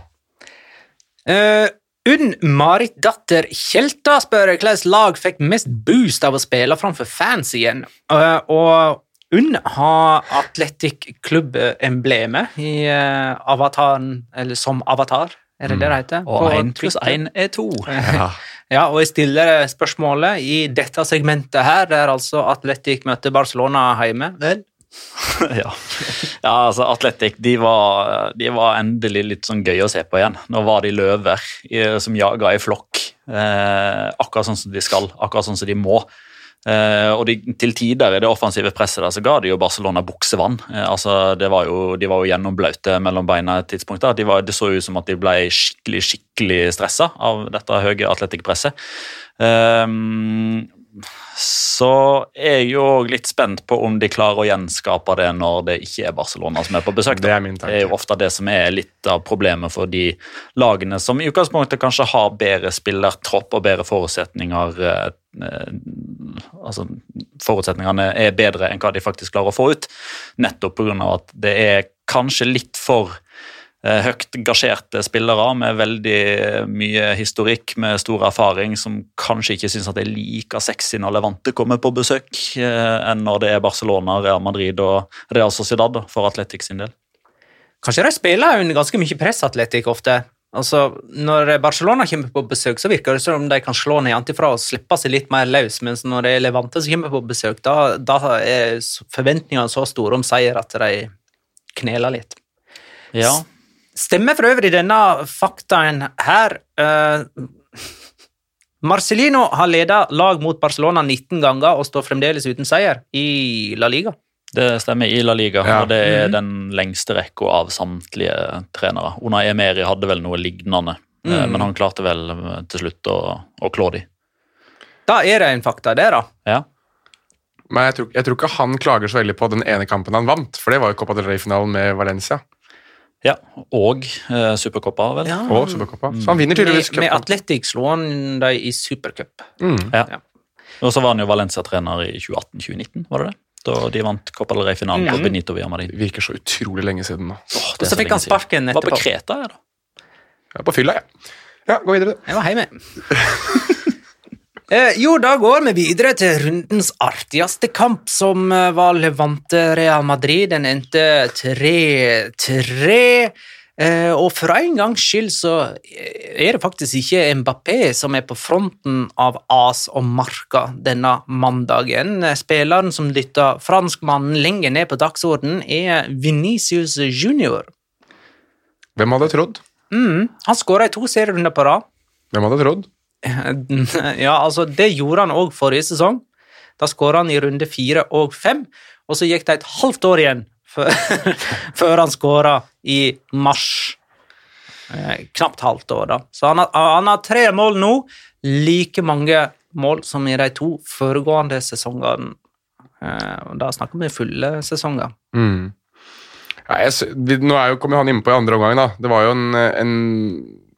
Uh, Unn Marit Datter Kjelta spør hvilket lag fikk mest boost av å spille framfor fans igjen. Eh, og Unn har Athletic Klubb-emblemet i eh, avataren, eller som avatar, er det det det heter? Og én pluss én er to. Ja. Ja, og jeg stiller spørsmålet i dette segmentet her, der altså Athletic møter Barcelona hjemme. Vel? ja. ja, altså Atletic de var, de var endelig litt sånn gøy å se på igjen. Nå var de løver som jaga i flokk. Eh, akkurat sånn som de skal, akkurat sånn som de må. Eh, og de, til tider i det offensive presset der, så ga de jo Barcelona buksevann. Eh, altså, det var jo, de var jo gjennomblaute mellom beina et tidspunkt. da. De var, det så ut som at de ble skikkelig skikkelig stressa av dette høye atletikkpresset. Um, så er jeg jo litt spent på om de klarer å gjenskape det når det ikke er Barcelona som er på besøk. Det er. Det er jo ofte det som er litt av problemet for de lagene som i utgangspunktet kanskje har bedre spillertropp og bedre forutsetninger. eh, eh, altså Forutsetningene er bedre enn hva de faktisk klarer å få ut. Nettopp pga. at det er kanskje litt for høyt gasjerte spillere med veldig mye historikk, med stor erfaring, som kanskje ikke syns at det er like sexy når Levante kommer på besøk, eh, enn når det er Barcelona, Real Madrid og Real Sociedad for Atletic sin del. Kanskje de spiller under ganske mye press, Atletic, ofte. Altså, Når Barcelona kommer på besøk, så virker det som om de kan slå nedenfra og slippe seg litt mer løs, mens når det er Levante som kommer på besøk, da, da er forventningene så store om seier at de kneler litt. Ja, Stemmer for øvrig denne faktaen her. Uh, Marcelino har ledet lag mot Barcelona 19 ganger og står fremdeles uten seier i La Liga. det stemmer i La Liga, Ja. og det er den lengste rekka av samtlige trenere. Una Emeri hadde vel noe lignende, mm. men han klarte vel eh, til slutt å, å klå de. Da er det en fakta det, da. Ja. Men jeg tror, jeg tror ikke han klager så veldig på den ene kampen han vant, for det var jo Copa del Rey-finalen med Valencia. Ja. Og eh, Supercoppa, vel? Og Supercoppa. Så han vinner tydeligvis Med, med cupen. Atletic slo han dem i supercup. Mm. Ja. Ja. Og så var han jo Valencia-trener i 2018-2019, var det det? Da de vant Copa del Rey-finalen på Mhm. Benito Villamarin. Det virker så utrolig lenge siden nå. Åh, Og så fikk han sparken Var på etterpå. Kreta, jeg, da. Jeg er på fylla, jeg. Ja, gå videre. Jeg var hjemme. eh, jo, da går vi videre til rundens artigste kamp, som eh, var Levante Real Madrid. Den endte 3-3. Eh, og for en gangs skyld så er det faktisk ikke Mbappé som er på fronten av as og marka denne mandagen. Spilleren som dytta franskmannen lenger ned på dagsordenen, er Venicius Junior. Hvem hadde trodd? Mm, han skåra i to serierunder på rad. Hvem hadde trodd? Ja, altså, det gjorde han òg forrige sesong. Da skåra han i runde fire og fem, og så gikk det et halvt år igjen før, han skåra i mars. Eh, knapt halvt år, da. Så han har, han har tre mål nå. Like mange mål som i de to foregående sesongene. Eh, og da snakker vi fulle sesonger. Mm. Ja, jeg, nå er jo, kom han innpå i andre omgang. da. Det var jo en, en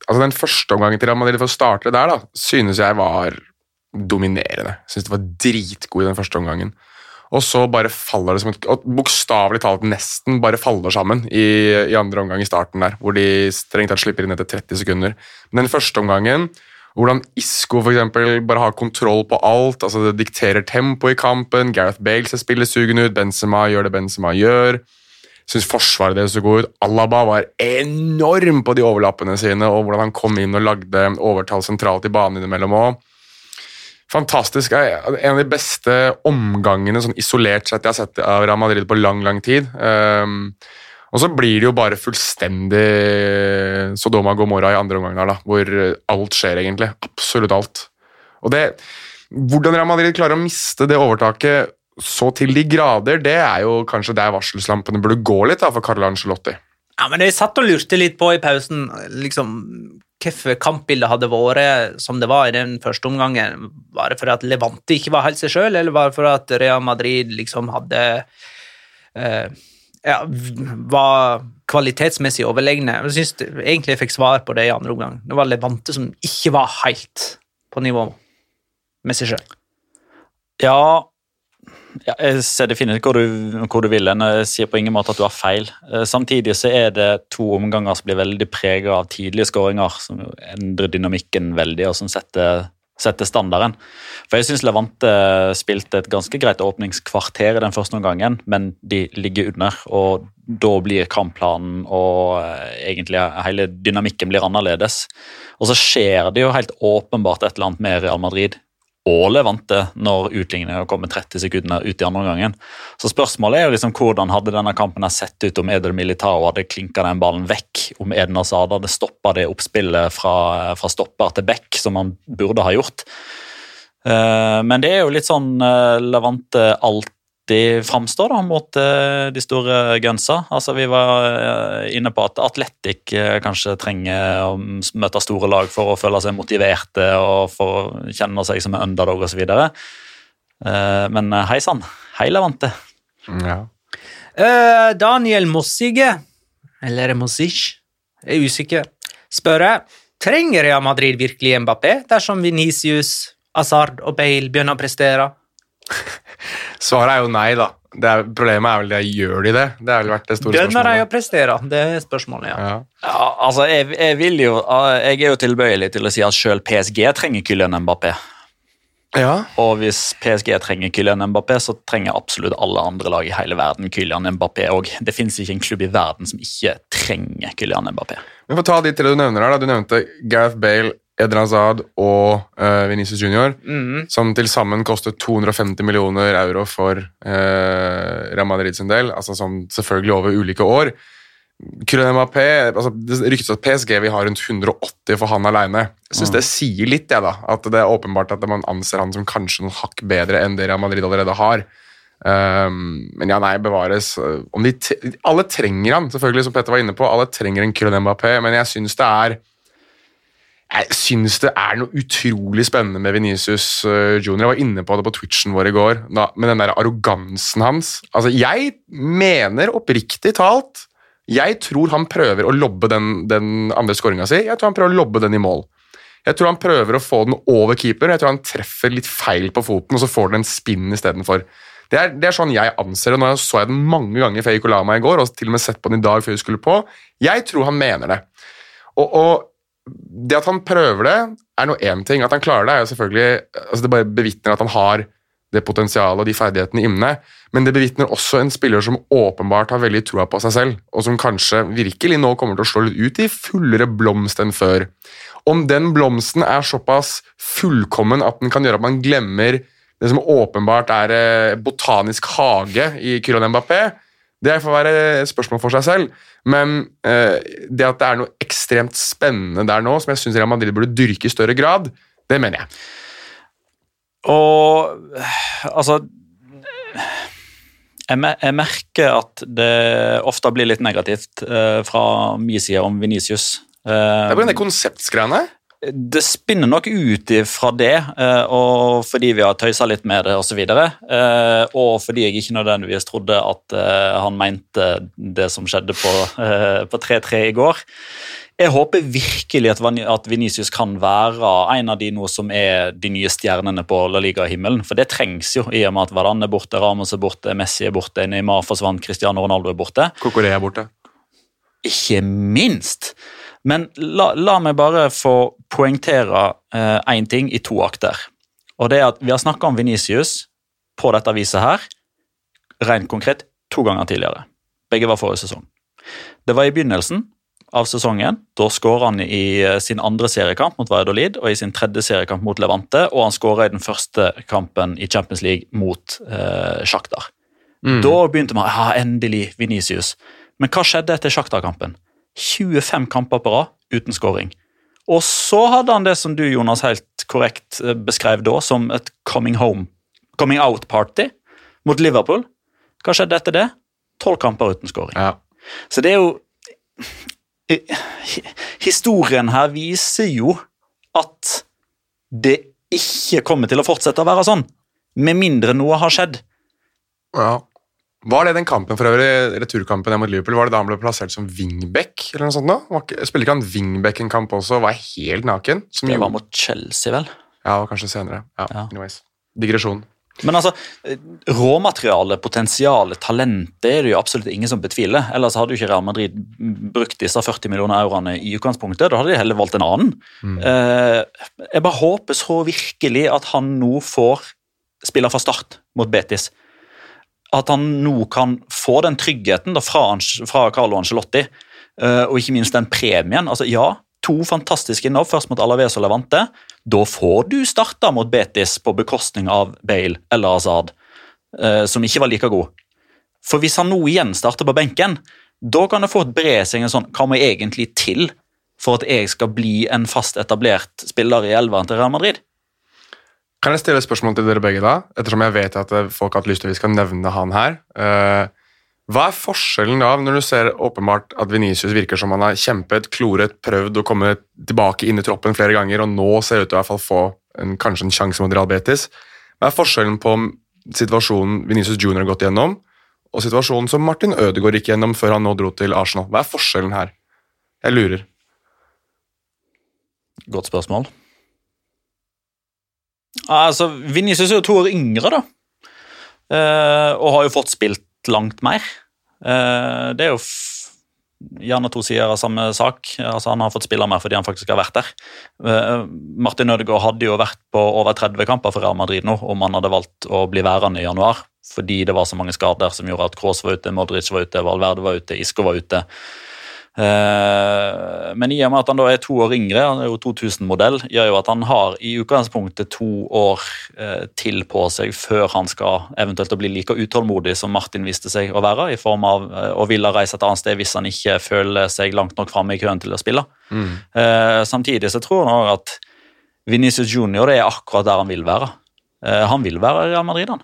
altså Den første omgangen til Real Madrid, for å starte der, da, synes jeg var dominerende. Synes det var dritgod i den første omgangen. Og så bare faller det som et Bokstavelig talt nesten bare faller sammen i, i andre omgang i starten der, hvor de strengt tatt slipper inn etter 30 sekunder. Men den første omgangen, hvordan Isco for eksempel, bare har kontroll på alt, altså det dikterer tempo i kampen, Gareth Bale ser spillesugen ut, Benzema gjør det Benzema gjør. Syns forsvaret deres så god ut. Alaba var enorm på de overlappene sine, og hvordan han kom inn og lagde overtall sentralt i banen innimellom òg. Fantastisk. En av de beste omgangene sånn isolert sett jeg har sett av Real Madrid på lang, lang tid. Um, og så blir det jo bare fullstendig Sodoma Gomorra i andre omgang, hvor alt skjer, egentlig. Absolutt alt. Og det, Hvordan Real Madrid klarer å miste det overtaket så til de grader, det er jo kanskje der varselslampene burde gå litt da, for Carl Angelotti. Ja, men jeg satt og lurte litt på i pausen liksom, hvorfor kampbildet hadde vært som det var i den første omgangen. Var det fordi at Levante ikke var helt seg sjøl, eller var det fordi at Real Madrid liksom hadde eh, ja, var kvalitetsmessig overlegne? Jeg syns egentlig jeg fikk svar på det i andre omgang. Det var Levante som ikke var helt på nivå med seg sjøl. Ja, ja, jeg ser definitivt hvor du, hvor du vil hen. Jeg sier på ingen måte at du har feil. Eh, Samtidig så er det to omganger som blir veldig preget av tidlige skåringer, som endrer dynamikken veldig, og som setter, setter standarden. For jeg syns Levante spilte et ganske greit åpningskvarter i den første omgangen, men de ligger under, og da blir kampplanen og eh, egentlig hele dynamikken blir annerledes. Og så skjer det jo helt åpenbart et eller annet med Real Madrid og Levante når utligningen kommer 30 sekunder ut i andre omgangen. Så spørsmålet er jo liksom hvordan hadde denne kampen sett ut om Edel Militao hadde klinka den ballen vekk, om Eden Asada hadde stoppa det oppspillet fra, fra stopper til back, som han burde ha gjort. Eh, men det er jo litt sånn Levante Levante alltid framstår da, mot eh, de store gunsa. Altså, vi var eh, inne på at Atletic eh, kanskje trenger å møte store lag for å føle seg motiverte og for å kjenne seg som en underdog osv. Men eh, hei sann, hei Levante. Ja. Eh, Daniel Mossige, eller Mossige er usikker, spør jeg, trenger Real Madrid virkelig Mbappé dersom Venicius, Hazard og Bale begynner å prestere? Svaret er jo nei, da. Det er, problemet er vel det gjør de det? Det har vel vært det store Begynner de å prestere? Det er spørsmålet, ja. Ja. Ja, altså, jeg, jeg, vil jo, jeg er jo tilbøyelig til å si at selv PSG trenger Kylian Mbappé. ja. Og hvis PSG trenger Kylian Mbappé, så trenger absolutt alle andre lag i hele verden Kylian Mbappé òg. Det fins ikke en klubb i verden som ikke trenger Kylian Mbappé. Men for å ta de tre du nevner her, da. Du nevnte Gareth Bale, Eden Hazard og uh, Venezia Junior, mm. som til sammen kostet 250 millioner euro for uh, Real Madrid sin del. altså som selvfølgelig over ulike år. Mbappé, altså Det ryktes at PSG vil ha rundt 180 for han alene. Jeg synes det sier litt, jeg da, at det er åpenbart at man anser han som kanskje noen hakk bedre enn det Real Madrid allerede har. Um, men ja, nei, bevares. Om de alle trenger han, selvfølgelig, som Petter var inne på. Alle trenger en Kylian Mbappé, men jeg syns det er jeg syns det er noe utrolig spennende med Venicius uh, Junior. Jeg var inne på det på Twitchen vår i går, da, med den der arrogansen hans. Altså, Jeg mener oppriktig talt Jeg tror han prøver å lobbe den, den andre skåringa si. Jeg tror han prøver å lobbe den i mål. Jeg tror han prøver å få den over keeper. Jeg tror han treffer litt feil på foten, og så får den en spinn istedenfor. Det er, det er sånn jeg anser det. Nå så jeg den mange ganger før jeg gikk og la meg i går, og til og med sett på den i dag før vi skulle på. Jeg tror han mener det. Og, og det at han prøver det, er nå én ting. At han klarer det, er jo selvfølgelig altså Det bare bevitner at han har det potensialet og de ferdighetene inne. Men det bevitner også en spiller som åpenbart har veldig troa på seg selv, og som kanskje virkelig nå kommer til å slå litt ut i fullere blomst enn før. Om den blomsten er såpass fullkommen at den kan gjøre at man glemmer det som åpenbart er eh, botanisk hage i Kylian Mbappé, det får være et spørsmål for seg selv. Men eh, det at det er noe ekstremt spennende der nå, som jeg syns Real Madrid burde dyrke i større grad, det mener jeg. Og altså jeg, merker at det ofte blir litt negativt eh, fra min side om Venicius. Det er bare det konseptgreiene. Det spinner nok ut fra det, eh, og fordi vi har tøysa litt med det osv. videre, og fordi jeg ikke nødvendigvis trodde at eh, han mente det som skjedde på eh, 3-3 i går. Jeg håper virkelig at, at Venicius kan være en av de nå som er de nye stjernene på La Liga-himmelen. For det trengs jo, i og med at Varane er borte, Ramos er borte, Messi er borte, Neymar forsvant, Cristiano Ronaldo er borte. Kokoré er borte. Ikke minst. Men la, la meg bare få poengtere én ting i to akter. Og det er at Vi har snakka om Venicius på dette viset her, rent konkret, to ganger tidligere. Begge var forrige sesong. Det var i begynnelsen av sesongen. Da skåra han i eh, sin andre seriekamp mot Valladolid og i sin tredje seriekamp mot Levante, og han skåra i den første kampen i Champions League mot eh, Shakhtar. Da begynte man ja, endelig Venicius. Men hva skjedde etter Shakhtar-kampen? 25 kamper på rad uten skåring. Og så hadde han det som du Jonas, helt korrekt eh, beskrev da, som et coming home, coming out-party mot Liverpool. Hva skjedde etter det? Tolv kamper uten skåring. Ja. Så det er jo Historien her viser jo at det ikke kommer til å fortsette å være sånn, med mindre noe har skjedd. ja. Var det den kampen for øvrig, returkampen mot Liverpool, var det da han ble plassert som wingback? eller noe sånt da? Spiller ikke han wingback en kamp også, var helt naken? Som Det gjorde- var mot Chelsea, vel? Ja, og kanskje senere. Ja, Ja. anyways. Digresjon. Men altså, eh, råmaterialet, potensialet, talent, det er det jo absolutt ingen som betviler. Ellers hadde jo ikke Real Madrid brukt disse 40 millioner euroene i utgangspunktet. Da hadde de heller valgt en annen. Mm. jeg bare håper så virkelig at han nå får spille fra start mot Betis. At han nå kan få den tryggheten fra, fra Carlo Ancelotti, eh, og ikke minst den premien. Altså, ja, to fantastiske innhopp, først mot Alaves og Levante. Da får du starta mot Betis på bekostning av Bale eller Hazard, eh, som ikke var like god. For hvis han nå igjen starter på benken, da kan det få et bre seg en sånn Hva må egentlig til for at jeg skal bli en fast etablert spiller i elveren til Real Madrid? Kan jeg stille et spørsmål til dere begge, da? Ettersom jeg vet at eh, folk har hatt lyst til at vi skal nevne han her. Eh, hva er forskjellen da, når du ser åpenbart at Venicius virker som han har kjempet, kloret, prøvd å komme tilbake inn i troppen flere ganger, og nå ser ut til å i hvert fall få en, kanskje en sjanse mot Real Betis? Hva er forskjellen på situasjonen Venicius Junior har gått gjennom, og situasjonen som Martin Ødegaard gikk gjennom før han nå dro til Arsenal? Hva er forskjellen her? Jeg lurer. Godt spørsmål. Altså, Vinicius er jo to år yngre, da. Uh, og har jo fått spilt langt mer. Uh, det er jo gjerne to sider av samme sak. Altså, han har fått spille mer fordi han faktisk har vært der. Uh, Martin Ødegaard hadde jo vært på over 30 kamper for Real Madrid nå om han hadde valgt å bli værende i januar, fordi det var så mange skader som gjorde at Kroos var ute, Modric var ute, Valverde var ute, Isco var ute. Eh, Men i og med at han da er to år yngre, han er jo 2000-modell, gjør jo at han har i utgangspunktet to år eh, til på seg før han skal eventuelt bli like utålmodig som Martin viste seg å være, i form av eh, å ville reise et annet sted hvis han ikke føler seg langt nok framme i køen til å spille. Mm. Samtidig så tror han også at Vinicius Junior er akkurat der han vil være. Han vil være i Real Madrid, han.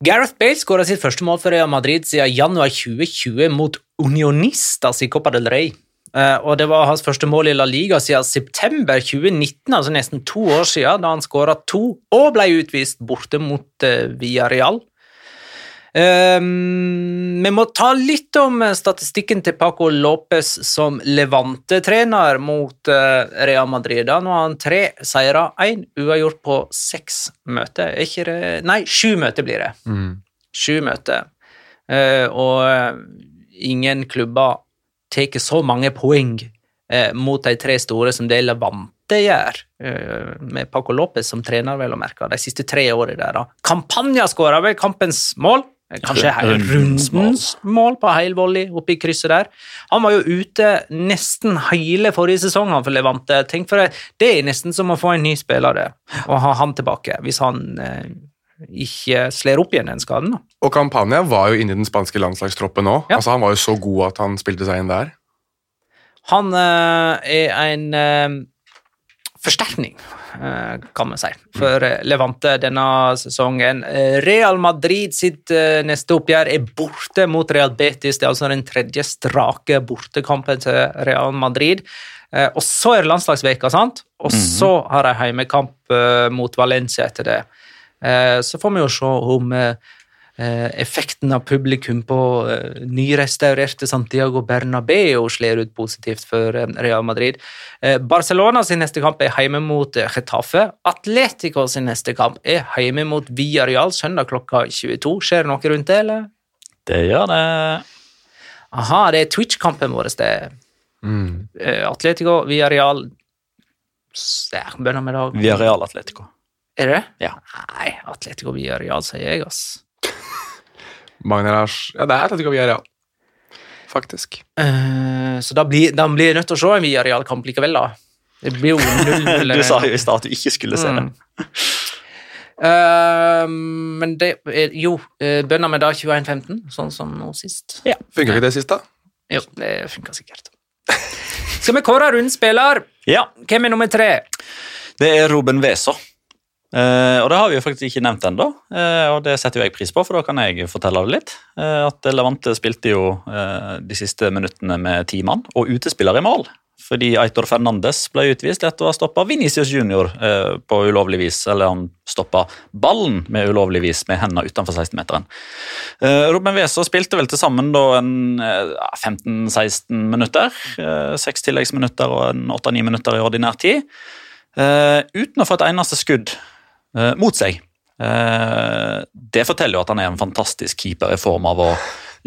Gareth Bale skåra sitt første mål for Real Madrid siden januar 2020 mot Unionistas i Copa del Rey. Eh, og det var hans første mål i La Liga siden september 2019, altså nesten to år siden, da han skåra to og ble utvist borte mot uh, Villarreal. Um, vi må ta litt om eh, statistikken til Paco Lopez som Levante-trener mot uh, Real Madrid. Da Nå har han tre seire, én uavgjort på seks møter. Er ikke det Nei, sju møter blir det. Sju møter. Uh, og ingen klubber tar så mange poeng uh, mot de tre store som det Levante gjør, med Paco Lopez som trener, vel å merke, de siste tre årene der. Campagna skåra vel kampens mål. Kanskje he- Rundens mål på heilvolley oppe i krysset der. Han var jo ute nesten hele forrige sesong for Levante. Tenk for det, det er nesten som å få en ny spiller og ha han tilbake, hvis han eh, ikke slår opp igjen den skaden. da. Og Campania var jo inne i den spanske landslagstroppen nå. Ja. Altså, han var jo så god at han spilte seg inn der. Han eh, er en eh, forsterkning, eh, kan man si, for eh, Levante denne sesongen. Eh, Real Madrid sitt neste oppgjør er borte mot Real Betis. Det er altså den tredje strake bortekampen til Real Madrid. Og så er det landslagsveka, sant? Og så har de heimekamp mot Valencia etter det. Så får vi jo se om effekten av publikum på eh, nyrestaurerte Santiago Bernabeu slår ut positivt for eh, Real Madrid. Eh, Barcelona sin neste kamp er hjemme mot eh, Getafe. Atletico sin neste kamp er hjemme mot Villarreal søndag klokka 22. Skjer det noe rundt det, eller? Det gjør det. Aha, det er Twitch-kampen vår. Det eh, Atletico, Villarreal Bønner med dag. Villarreal Atletico. Er det det? Ja. Nei, Atletico Villarreal, sier jeg, ass. Magnar Lars Ja, det er Atletico Villarreal. Faktisk. Uh, så da blir, da blir jeg nødt til å se en Villarreal-kamp likevel, da. Det blir jo 0-0. Du sa jo i stad at du ikke skulle se det. Mm. Eh, men det er jo uh, bønner med da 21-15, sånn som nå sist. Ja. Funka ikke det sist, da? Jo, det funka sikkert. Skal vi kåre rundens spiller? Ja, Hvem er nummer tre? det er Ruben Weser. Eh, og det har vi jo faktisk ikke nevnt ennå, uh, og det setter jo jeg pris på, for da kan jeg fortelle det litt. Uh, at Levante spilte jo de siste minuttene med ti mann, og utespiller i mål. Fordi Aitor Fernandes ble utvist etter å ha stoppa Venicius Junior på ulovlig vis. Eller han stoppa ballen med ulovlig vis med hendene utenfor 16-meteren. Robin Weser spilte vel til sammen da en eh, 15-16 minutter. Seks tilleggsminutter og en 8-9 minutter i ordinær tid. Uten å få et eneste skudd mot seg. Eh, det forteller jo at han er en fantastisk keeper i form av å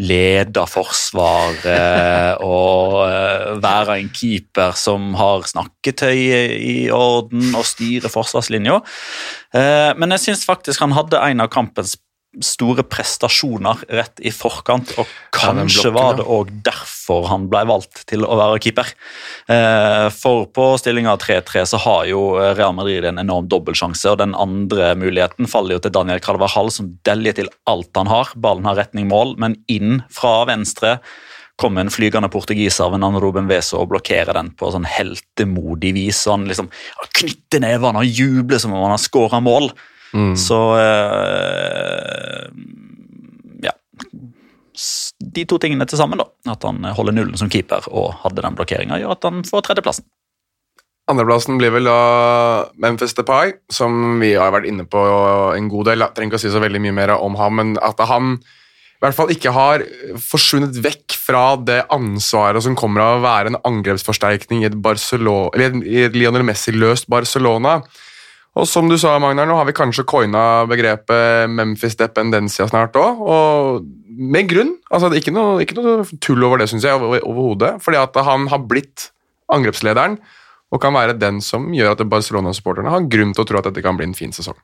lede forsvaret og eh, være en keeper som har snakketøyet i orden og styrer forsvarslinja. Eh, men jeg syns faktisk han hadde en av kampens store prestasjoner rett i forkant, og kanskje blokken, var det òg derfor han ble valgt til å være keeper. Eh, For på stillinga 3-3 så har jo Real Madrid en enorm dobbeltsjanse, og den andre muligheten faller jo til Daniel Carvajal, som deljer til alt han har. Ballen har retning mål, men inn fra venstre kommer en flygende portugiser ved navn Ruben Weso og blokkerer den på sånn heltemodig vis. og Han liksom knytter nevene og jubler som om han har skåra mål. Mm. Så eh, ja. De to tingene til sammen, da, at han holder nullen som keeper og hadde den blokkeringa, gjør at han får tredjeplassen. Andreplassen blir vel da Memphis Depay, som vi har vært inne på en god del. Jeg trenger ikke å si så veldig mye mer om ham, men at han i hvert fall ikke har forsvunnet vekk fra det ansvaret som kommer av å være en angrepsforsterkning i et, Barcelona, eller i et Lionel Messi-løst Barcelona. Og som du sa, Magnar, nå har vi kanskje coina begrepet Memphis dependencia snart òg, og med grunn. Altså, ikke noe, ikke noe tull over det, syns jeg, over- overhodet. Fordi at han har blitt angrepslederen og kan være den som gjør at Barcelona-supporterne har grunn til å tro at dette kan bli en fin sesong.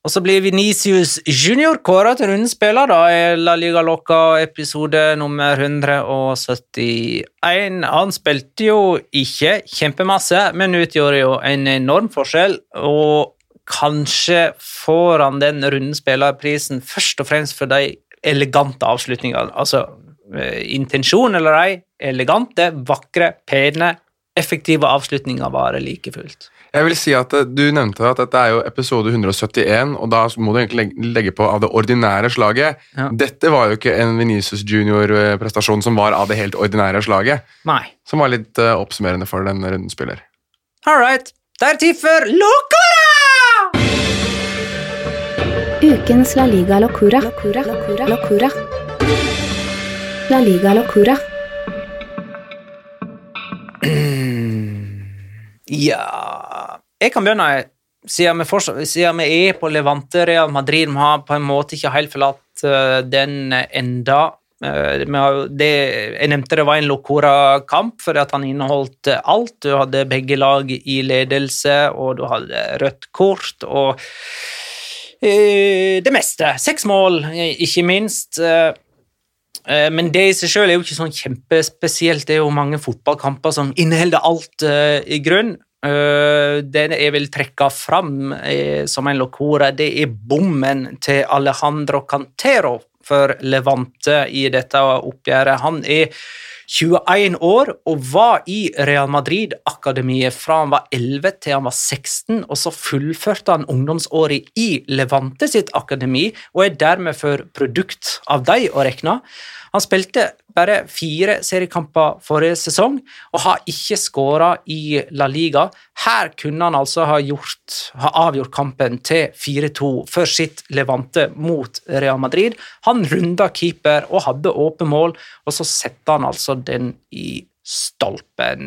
Og så blir Venicius Junior kåra til rundens spiller da, i La Liga Loca episode nummer 171. Han spilte jo ikke kjempemasse, men utgjorde jo en enorm forskjell. Og kanskje får han den rundens spillerprisen først og fremst for de elegante avslutningene. Altså eh, intensjon eller ei, elegante, vakre, pene, effektive avslutninger varer like fullt. Jeg vil si at eh, Du nevnte at dette er jo episode 171, og da må du egentlig legge- på av det ordinære slaget. Ja. Dette var jo ikke en Venicius Junior-prestasjon som var av det helt ordinære slaget. Nei. Som var litt uh, oppsummerende for den runden spiller. All right. Det er tid for Locora! Ukens La Liga Locura. Locura. Locura. Locura. La Liga Locura. Ja Jeg kan begynne. Siden vi, fortsatt, siden vi er på Levante Real Madrid, vi har på en måte ikke helt forlatt eh, den enda. Eh, har, jo- det, jeg nevnte det var en Locora-kamp fordi at han inneholdt eh, alt. Du hadde begge lag i ledelse, og du hadde rødt kort og eh, det meste. Seks mål, eh, ikke minst. Eh, Eh, Men det i seg selv er jo ikke sånn kjempespesielt. Det er jo mange fotballkamper som inneholder alt eh, i grunn. Eh, det jeg vil trekke fram eh, som en lokore, det er bommen til Alejandro Cantero for Levante i dette oppgjøret. Han er 21 år og var i Real Madrid-akademiet fra han var 11 til han var 16, og så fullførte han ungdomsåret i Levante sitt akademi, og er dermed for produkt av dem å regne. Han spilte bare fire seriekamper forrige sesong og har ikke skåra i La Liga. Her kunne han altså ha, gjort, ha avgjort kampen til 4-2 for sitt Levante mot Real Madrid. Han runda keeper og hadde åpent mål, og så setter han altså den i stolpen.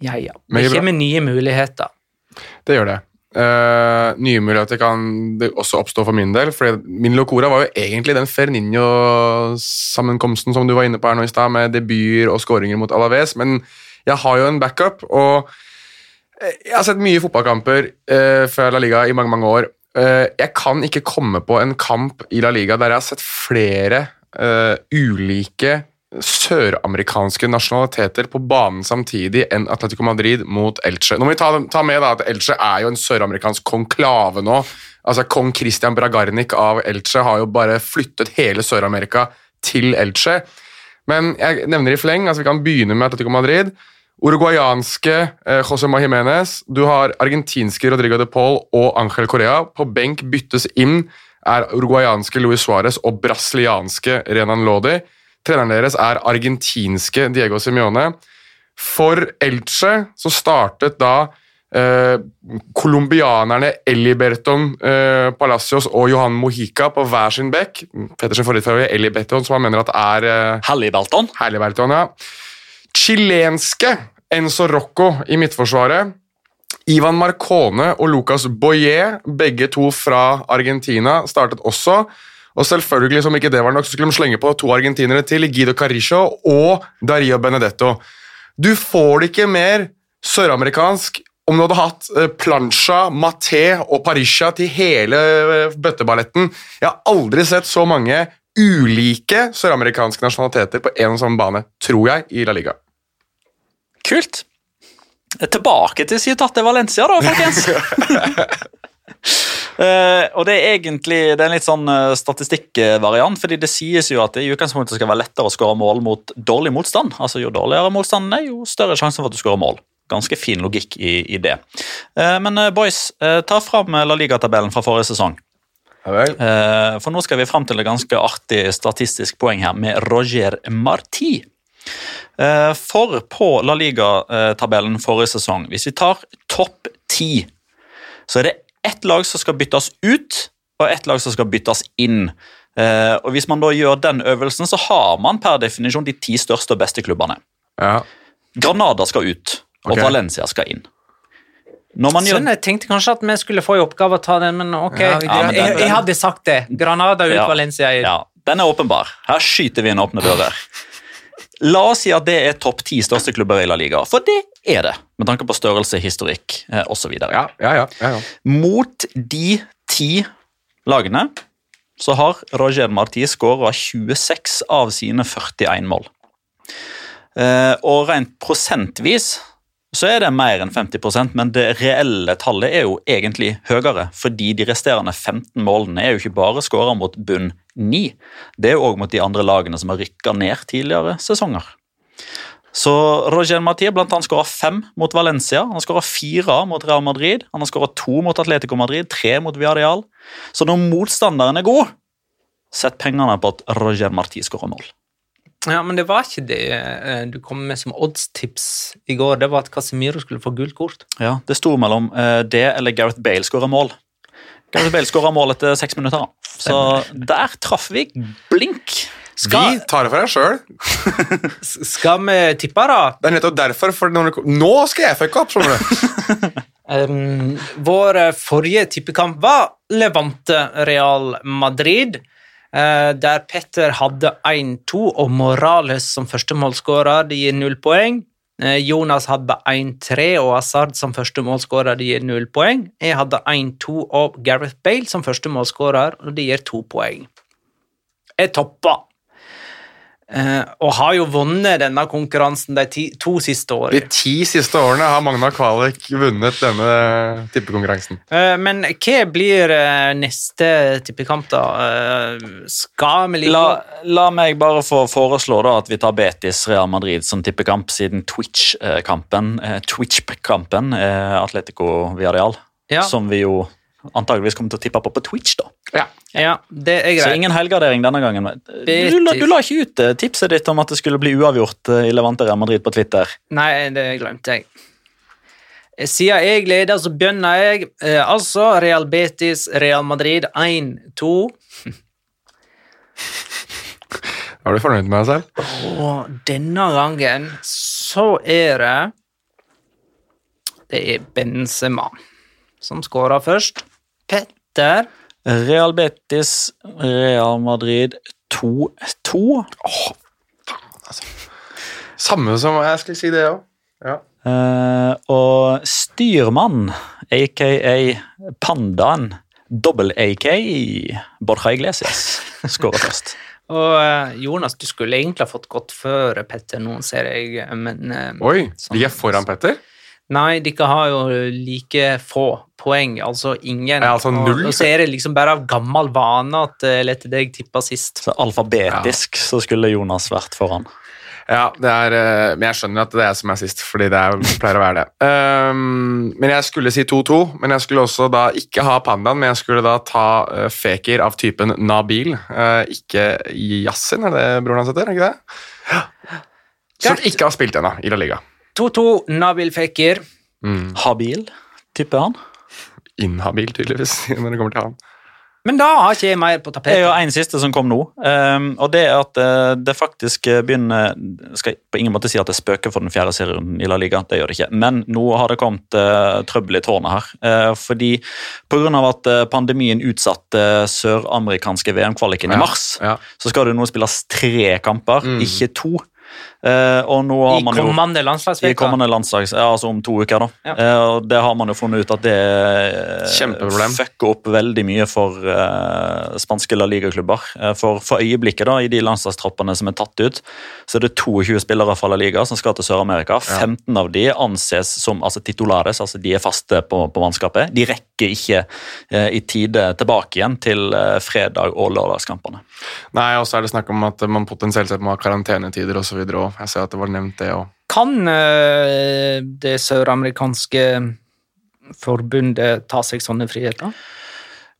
Ja, ja. Det kommer nye muligheter. Det gjør det. Eh, nye muligheter kan det også oppstå for min del. for Min locora var jo egentlig den Ferninho-sammenkomsten som du var inne på her nå i stad, med debuter og skåringer mot Alaves, men jeg har jo en backup, og eh, jeg har sett mye fotballkamper uh, fra La Liga i mange mange år. Uh, jeg kan ikke komme på en kamp i La Liga der jeg har sett flere ulike søramerikanske nasjonaliteter på banen samtidig enn Atletico Madrid mot Elche. Nå må vi ta, ta med da at Elche er jo en søramerikansk konklave nå. Altså Kong Christian Bragarnik av Elche har jo bare flyttet hele Sør-Amerika til Elche. Men jeg nevner i fleng, altså vi kan begynne med Atletico Madrid. Uruguayanske eh, José Mahiménez, du har argentinske Rodrigo de Paul og Ángel Correa. På benk byttes inn er uruguayanske Luis Suárez og brasilianske Renan Lodi. Treneren deres er argentinske Diego Simione. For Elche så startet da eh, Eliberton eh, Palacios og Johan Mojica på hver sin bekk. Pettersen favorittfarge Eliberton, som han mener at er eh, Hallibalton. Halliburton, ja. Chilenske Enzo Rocco i midtforsvaret. Ivan Marcone og Lucas Boyer, begge to fra Argentina, startet også. Og selvfølgelig, som ikke det var nok, så skulle de slenge på to argentinere til, Guido Carrillo og Dario Benedetto. Du får det ikke mer søramerikansk om du hadde hatt eh, Plancha, Maté og Parisha til hele eh, bøtteballetten. Jeg har aldri sett så mange ulike søramerikanske nasjonaliteter på en og samme bane, tror jeg, i La Liga. Kult. Tilbake til Ciutat de Valencia, da, folkens. Eh, og det er egentlig det er en litt sånn eh, statistikkvariant, fordi det sies jo at det i utgangspunktet skal være lettere å skåre mål mot dårlig motstand. Altså Jo dårligere motstanden er, jo større sjanse for at du skårer mål. Ganske fin logikk i, i det. Eh, men boys, ta fram La Liga-tabellen fra forrige sesong. Ja vel. For nå skal vi fram til et ganske artig statistisk poeng her med Roger Marti. For på La Liga-tabellen forrige sesong, hvis vi tar topp ti, så er det ett lag som skal byttes ut, og ett lag som skal byttes inn. Eh, Og Hvis man da gjør den øvelsen, så har man per definisjon de ti største og beste klubbene. Ja. Granada skal ut, og okay. Valencia skal inn. Når man gjør Sånn, jeg tenkte kanskje at vi skulle få i oppgave å ta den, men ok. Ja, ja, men jeg, den- jeg hadde sagt det. Granada ut, Ja. Valencia inn. Ja, den er åpenbar. Her skyter vi inn åpne dører. La oss si at det er topp ti største klubber i La Liga, for det er det. Med tanke på størrelse, historikk eh, osv. Ja, ja, ja, ja, ja. Mot de ti lagene så har Roger Marti skåra 26 av sine 41 mål. Eh, og rent prosentvis så er det mer enn 50% men det reelle tallet er jo egentlig høyere, fordi de resterende 15 målene er jo ikke bare skåra mot bunn 9, det er òg mot de andre lagene som har rykka ned tidligere sesonger. Så Roger Marti blant annet skåra fem mot Valencia, han skåra fire mot Real Madrid, han har skåra to mot Atletico Madrid, tre mot Villarreal. Så når motstanderen er god, sett pengene på at Roger Marti skårer mål. Ja, men det var ikke det eh, du kom med som oddstips i går. Det var at Casemiro skulle få gult kort. Ja, Det sto mellom eh, det eller Gareth Bale skårer mål. Gareth Bale skåra mål etter seks minutter. Så der traff vi blink. Skal, Vi tar det for deg sjøl. skal vi tippe, da? Det er nettopp derfor. For når det, nå skal jeg fucke opp! skjønner du. Um, vår eh, forrige tippekamp var Levante Real Madrid. Uh, der Petter hadde 1-2 og Morales som førstemålsskårer. Det gir null poeng. Eh, Jonas hadde 1-3 og Hazard som første målskårer, Det gir null poeng. Jeg hadde 1-2 og Gareth Bale som førstemålsskårer, og det gir to poeng. Jeg toppa. Eh, og har jo vunnet denne konkurransen de ti, to siste årene. De ti siste årene har Magna Kvalik vunnet denne tippekonkurransen. Eh, Men hva blir eh, neste tippekamp, da? Eh, Skal vi La, la meg bare få foreslå da at vi tar Betis Real Madrid som tippekamp siden Twitch-kampen eh, Twitch-kampen eh, Atletico Villarreal, Ja. som vi jo antageligvis kommer til å tippe på på Twitch. da. Ja. Ja, det er greit. Så ingen helgardering denne gangen. Du, la- du la ikke ut eh, tipset ditt om at det skulle bli uavgjort eh, i Levante Real Madrid på Twitter. Nei, det glemte jeg. Siden jeg leder, så begynner jeg. Eh, altså Real Betis, Real Madrid 1-2. Er du fornøyd med deg selv? Og denne gangen så er det Det er Benzema som skårer først. Petter Real Betis, Real Madrid 2-2. Samme som jeg skulle si det òg. Ja. Uh, og styrmann, aka Pandaen, dobbel-AK, Borja Iglesias, skårer først. og eh, Jonas, du skulle egentlig ha fått gått før Petter nå, ser jeg, men eh, Oi, sånn. er foran Petter? Nei, dere har jo like få poeng, altså ingen. Ja, altså null. Og, så er det liksom bare av gammel vane at jeg lar deg tippe sist. Så alfabetisk så skulle Jonas vært foran. Ja, det er, eh, men jeg skjønner at det er jeg som er sist, fordi det er, pleier å være det. Um, men jeg skulle si 2-2, men jeg skulle også da ikke ha pandaen, men jeg skulle da ta uh, feker av typen Nabil, uh, ikke Yassin, er det broren hans heter? er ikke det? Som Greit. ikke har spilt ennå i La Liga. 2-2, Nabil Fekir. Mm. Habil, tipper han. Inhabil, tydeligvis, når det kommer til han. Men da har ikke jeg mer på Det er jo tapetet. en siste som kom nå, ehm, og det er at eh, det faktisk begynner Skal jeg på ingen måte si at det spøker for den fjerde serien i La Liga, det gjør det ikke. Men nå har det kommet uh, trøbbel i tårnet her. Eh, fordi pga. at eh, pandemien utsatte søramerikanske VM-kvaliken i mars, ja. så skal det nå spilles tre kamper, Mm. ikke to. Eh, og nå har I man kommende i kommende landslags, ja, altså om to uker. da. Ja. Eh, og Det har man jo funnet ut at det eh, Kjempeproblem. fucker opp veldig mye for eh, spanske La Liga-klubber. For, for øyeblikket, da, i de landslagstroppene som er tatt ut, så er det 22 spillere fra La Liga som skal til Sør-Amerika. 15 av de anses som altså titulares, altså de er faste på, på mannskapet. De rekker ikke eh, i tide tilbake igjen til eh, fredag- og lørdagskampene. Nei, og så er det snakk om at man potensielt sett må ha karantenetider osv. Jeg ser at det var nevnt, det òg. Kan eh, det søramerikanske forbundet ta seg sånne friheter?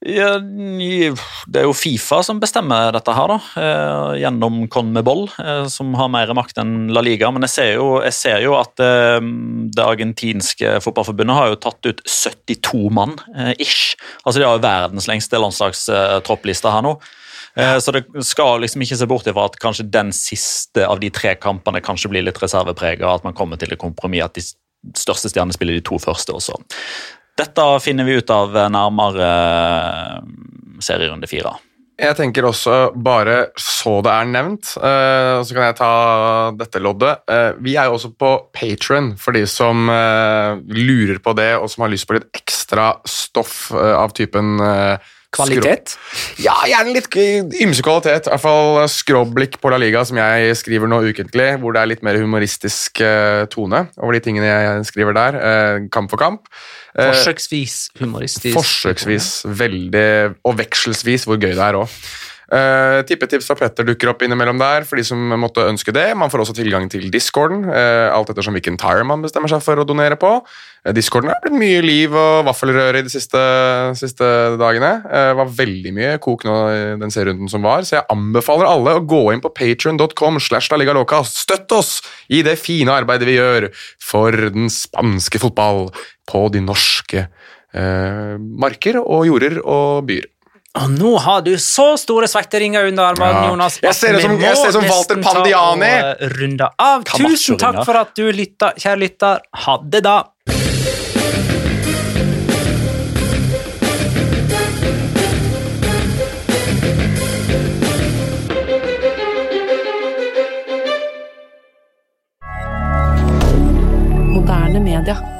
Ja, det er jo Fifa som bestemmer dette her, da, eh, gjennom Conmebol, eh, som har mer makt enn La Liga. Men jeg ser jo, jeg ser jo at det argentinske fotballforbundet har jo tatt ut 72 mann, ish. Altså De har jo verdens lengste landslagstroppliste her nå. Eh, Så det skal liksom ikke se bort ifra at kanskje den siste av de tre kampene kanskje blir litt reserveprega, at man kommer til et kompromiss at de største stjernene spiller de to første også. Dette finner vi ut av nærmere eh, serierunde fire. Jeg tenker også, bare så det er nevnt, eh, så kan jeg ta dette loddet. Eh, vi er jo også på Patron for de som eh, lurer på det, og som har lyst på litt ekstra stoff eh, av typen eh, Kvalitet? Skrob. Ja, gjerne litt ymse kvalitet. I hvert fall skråblikk på La Liga, som jeg skriver nå ukentlig, hvor det er litt mer humoristisk eh, tone over de tingene jeg skriver der. eh, kamp for kamp. Eh, Forsøksvis humoristisk. Forsøksvis veldig, og vekselsvis hvor gøy det er òg. Uh, tippetips fra Petter dukker opp innimellom der for de som måtte ønske det. Man får også tilgang til discorden, uh, alt ettersom hvilken tire man bestemmer seg for å donere på. Uh, discorden har blitt mye liv og vaffelrøre i de siste, siste dagene. Det var veldig mye kok nå i den serierunden som var, så jeg anbefaler alle å gå inn på patrion.com. Støtt oss i det fine arbeidet vi gjør for den spanske fotball på de norske marker og jorder og byer. Og nå har du så store svetteringer under armene, Ja. Jonas. Jeg ser ut som- jeg ser som Walter Pandiani. runde av. Tusen takk for at du lytta, kjære lytter. Ha det, da. Moderne media.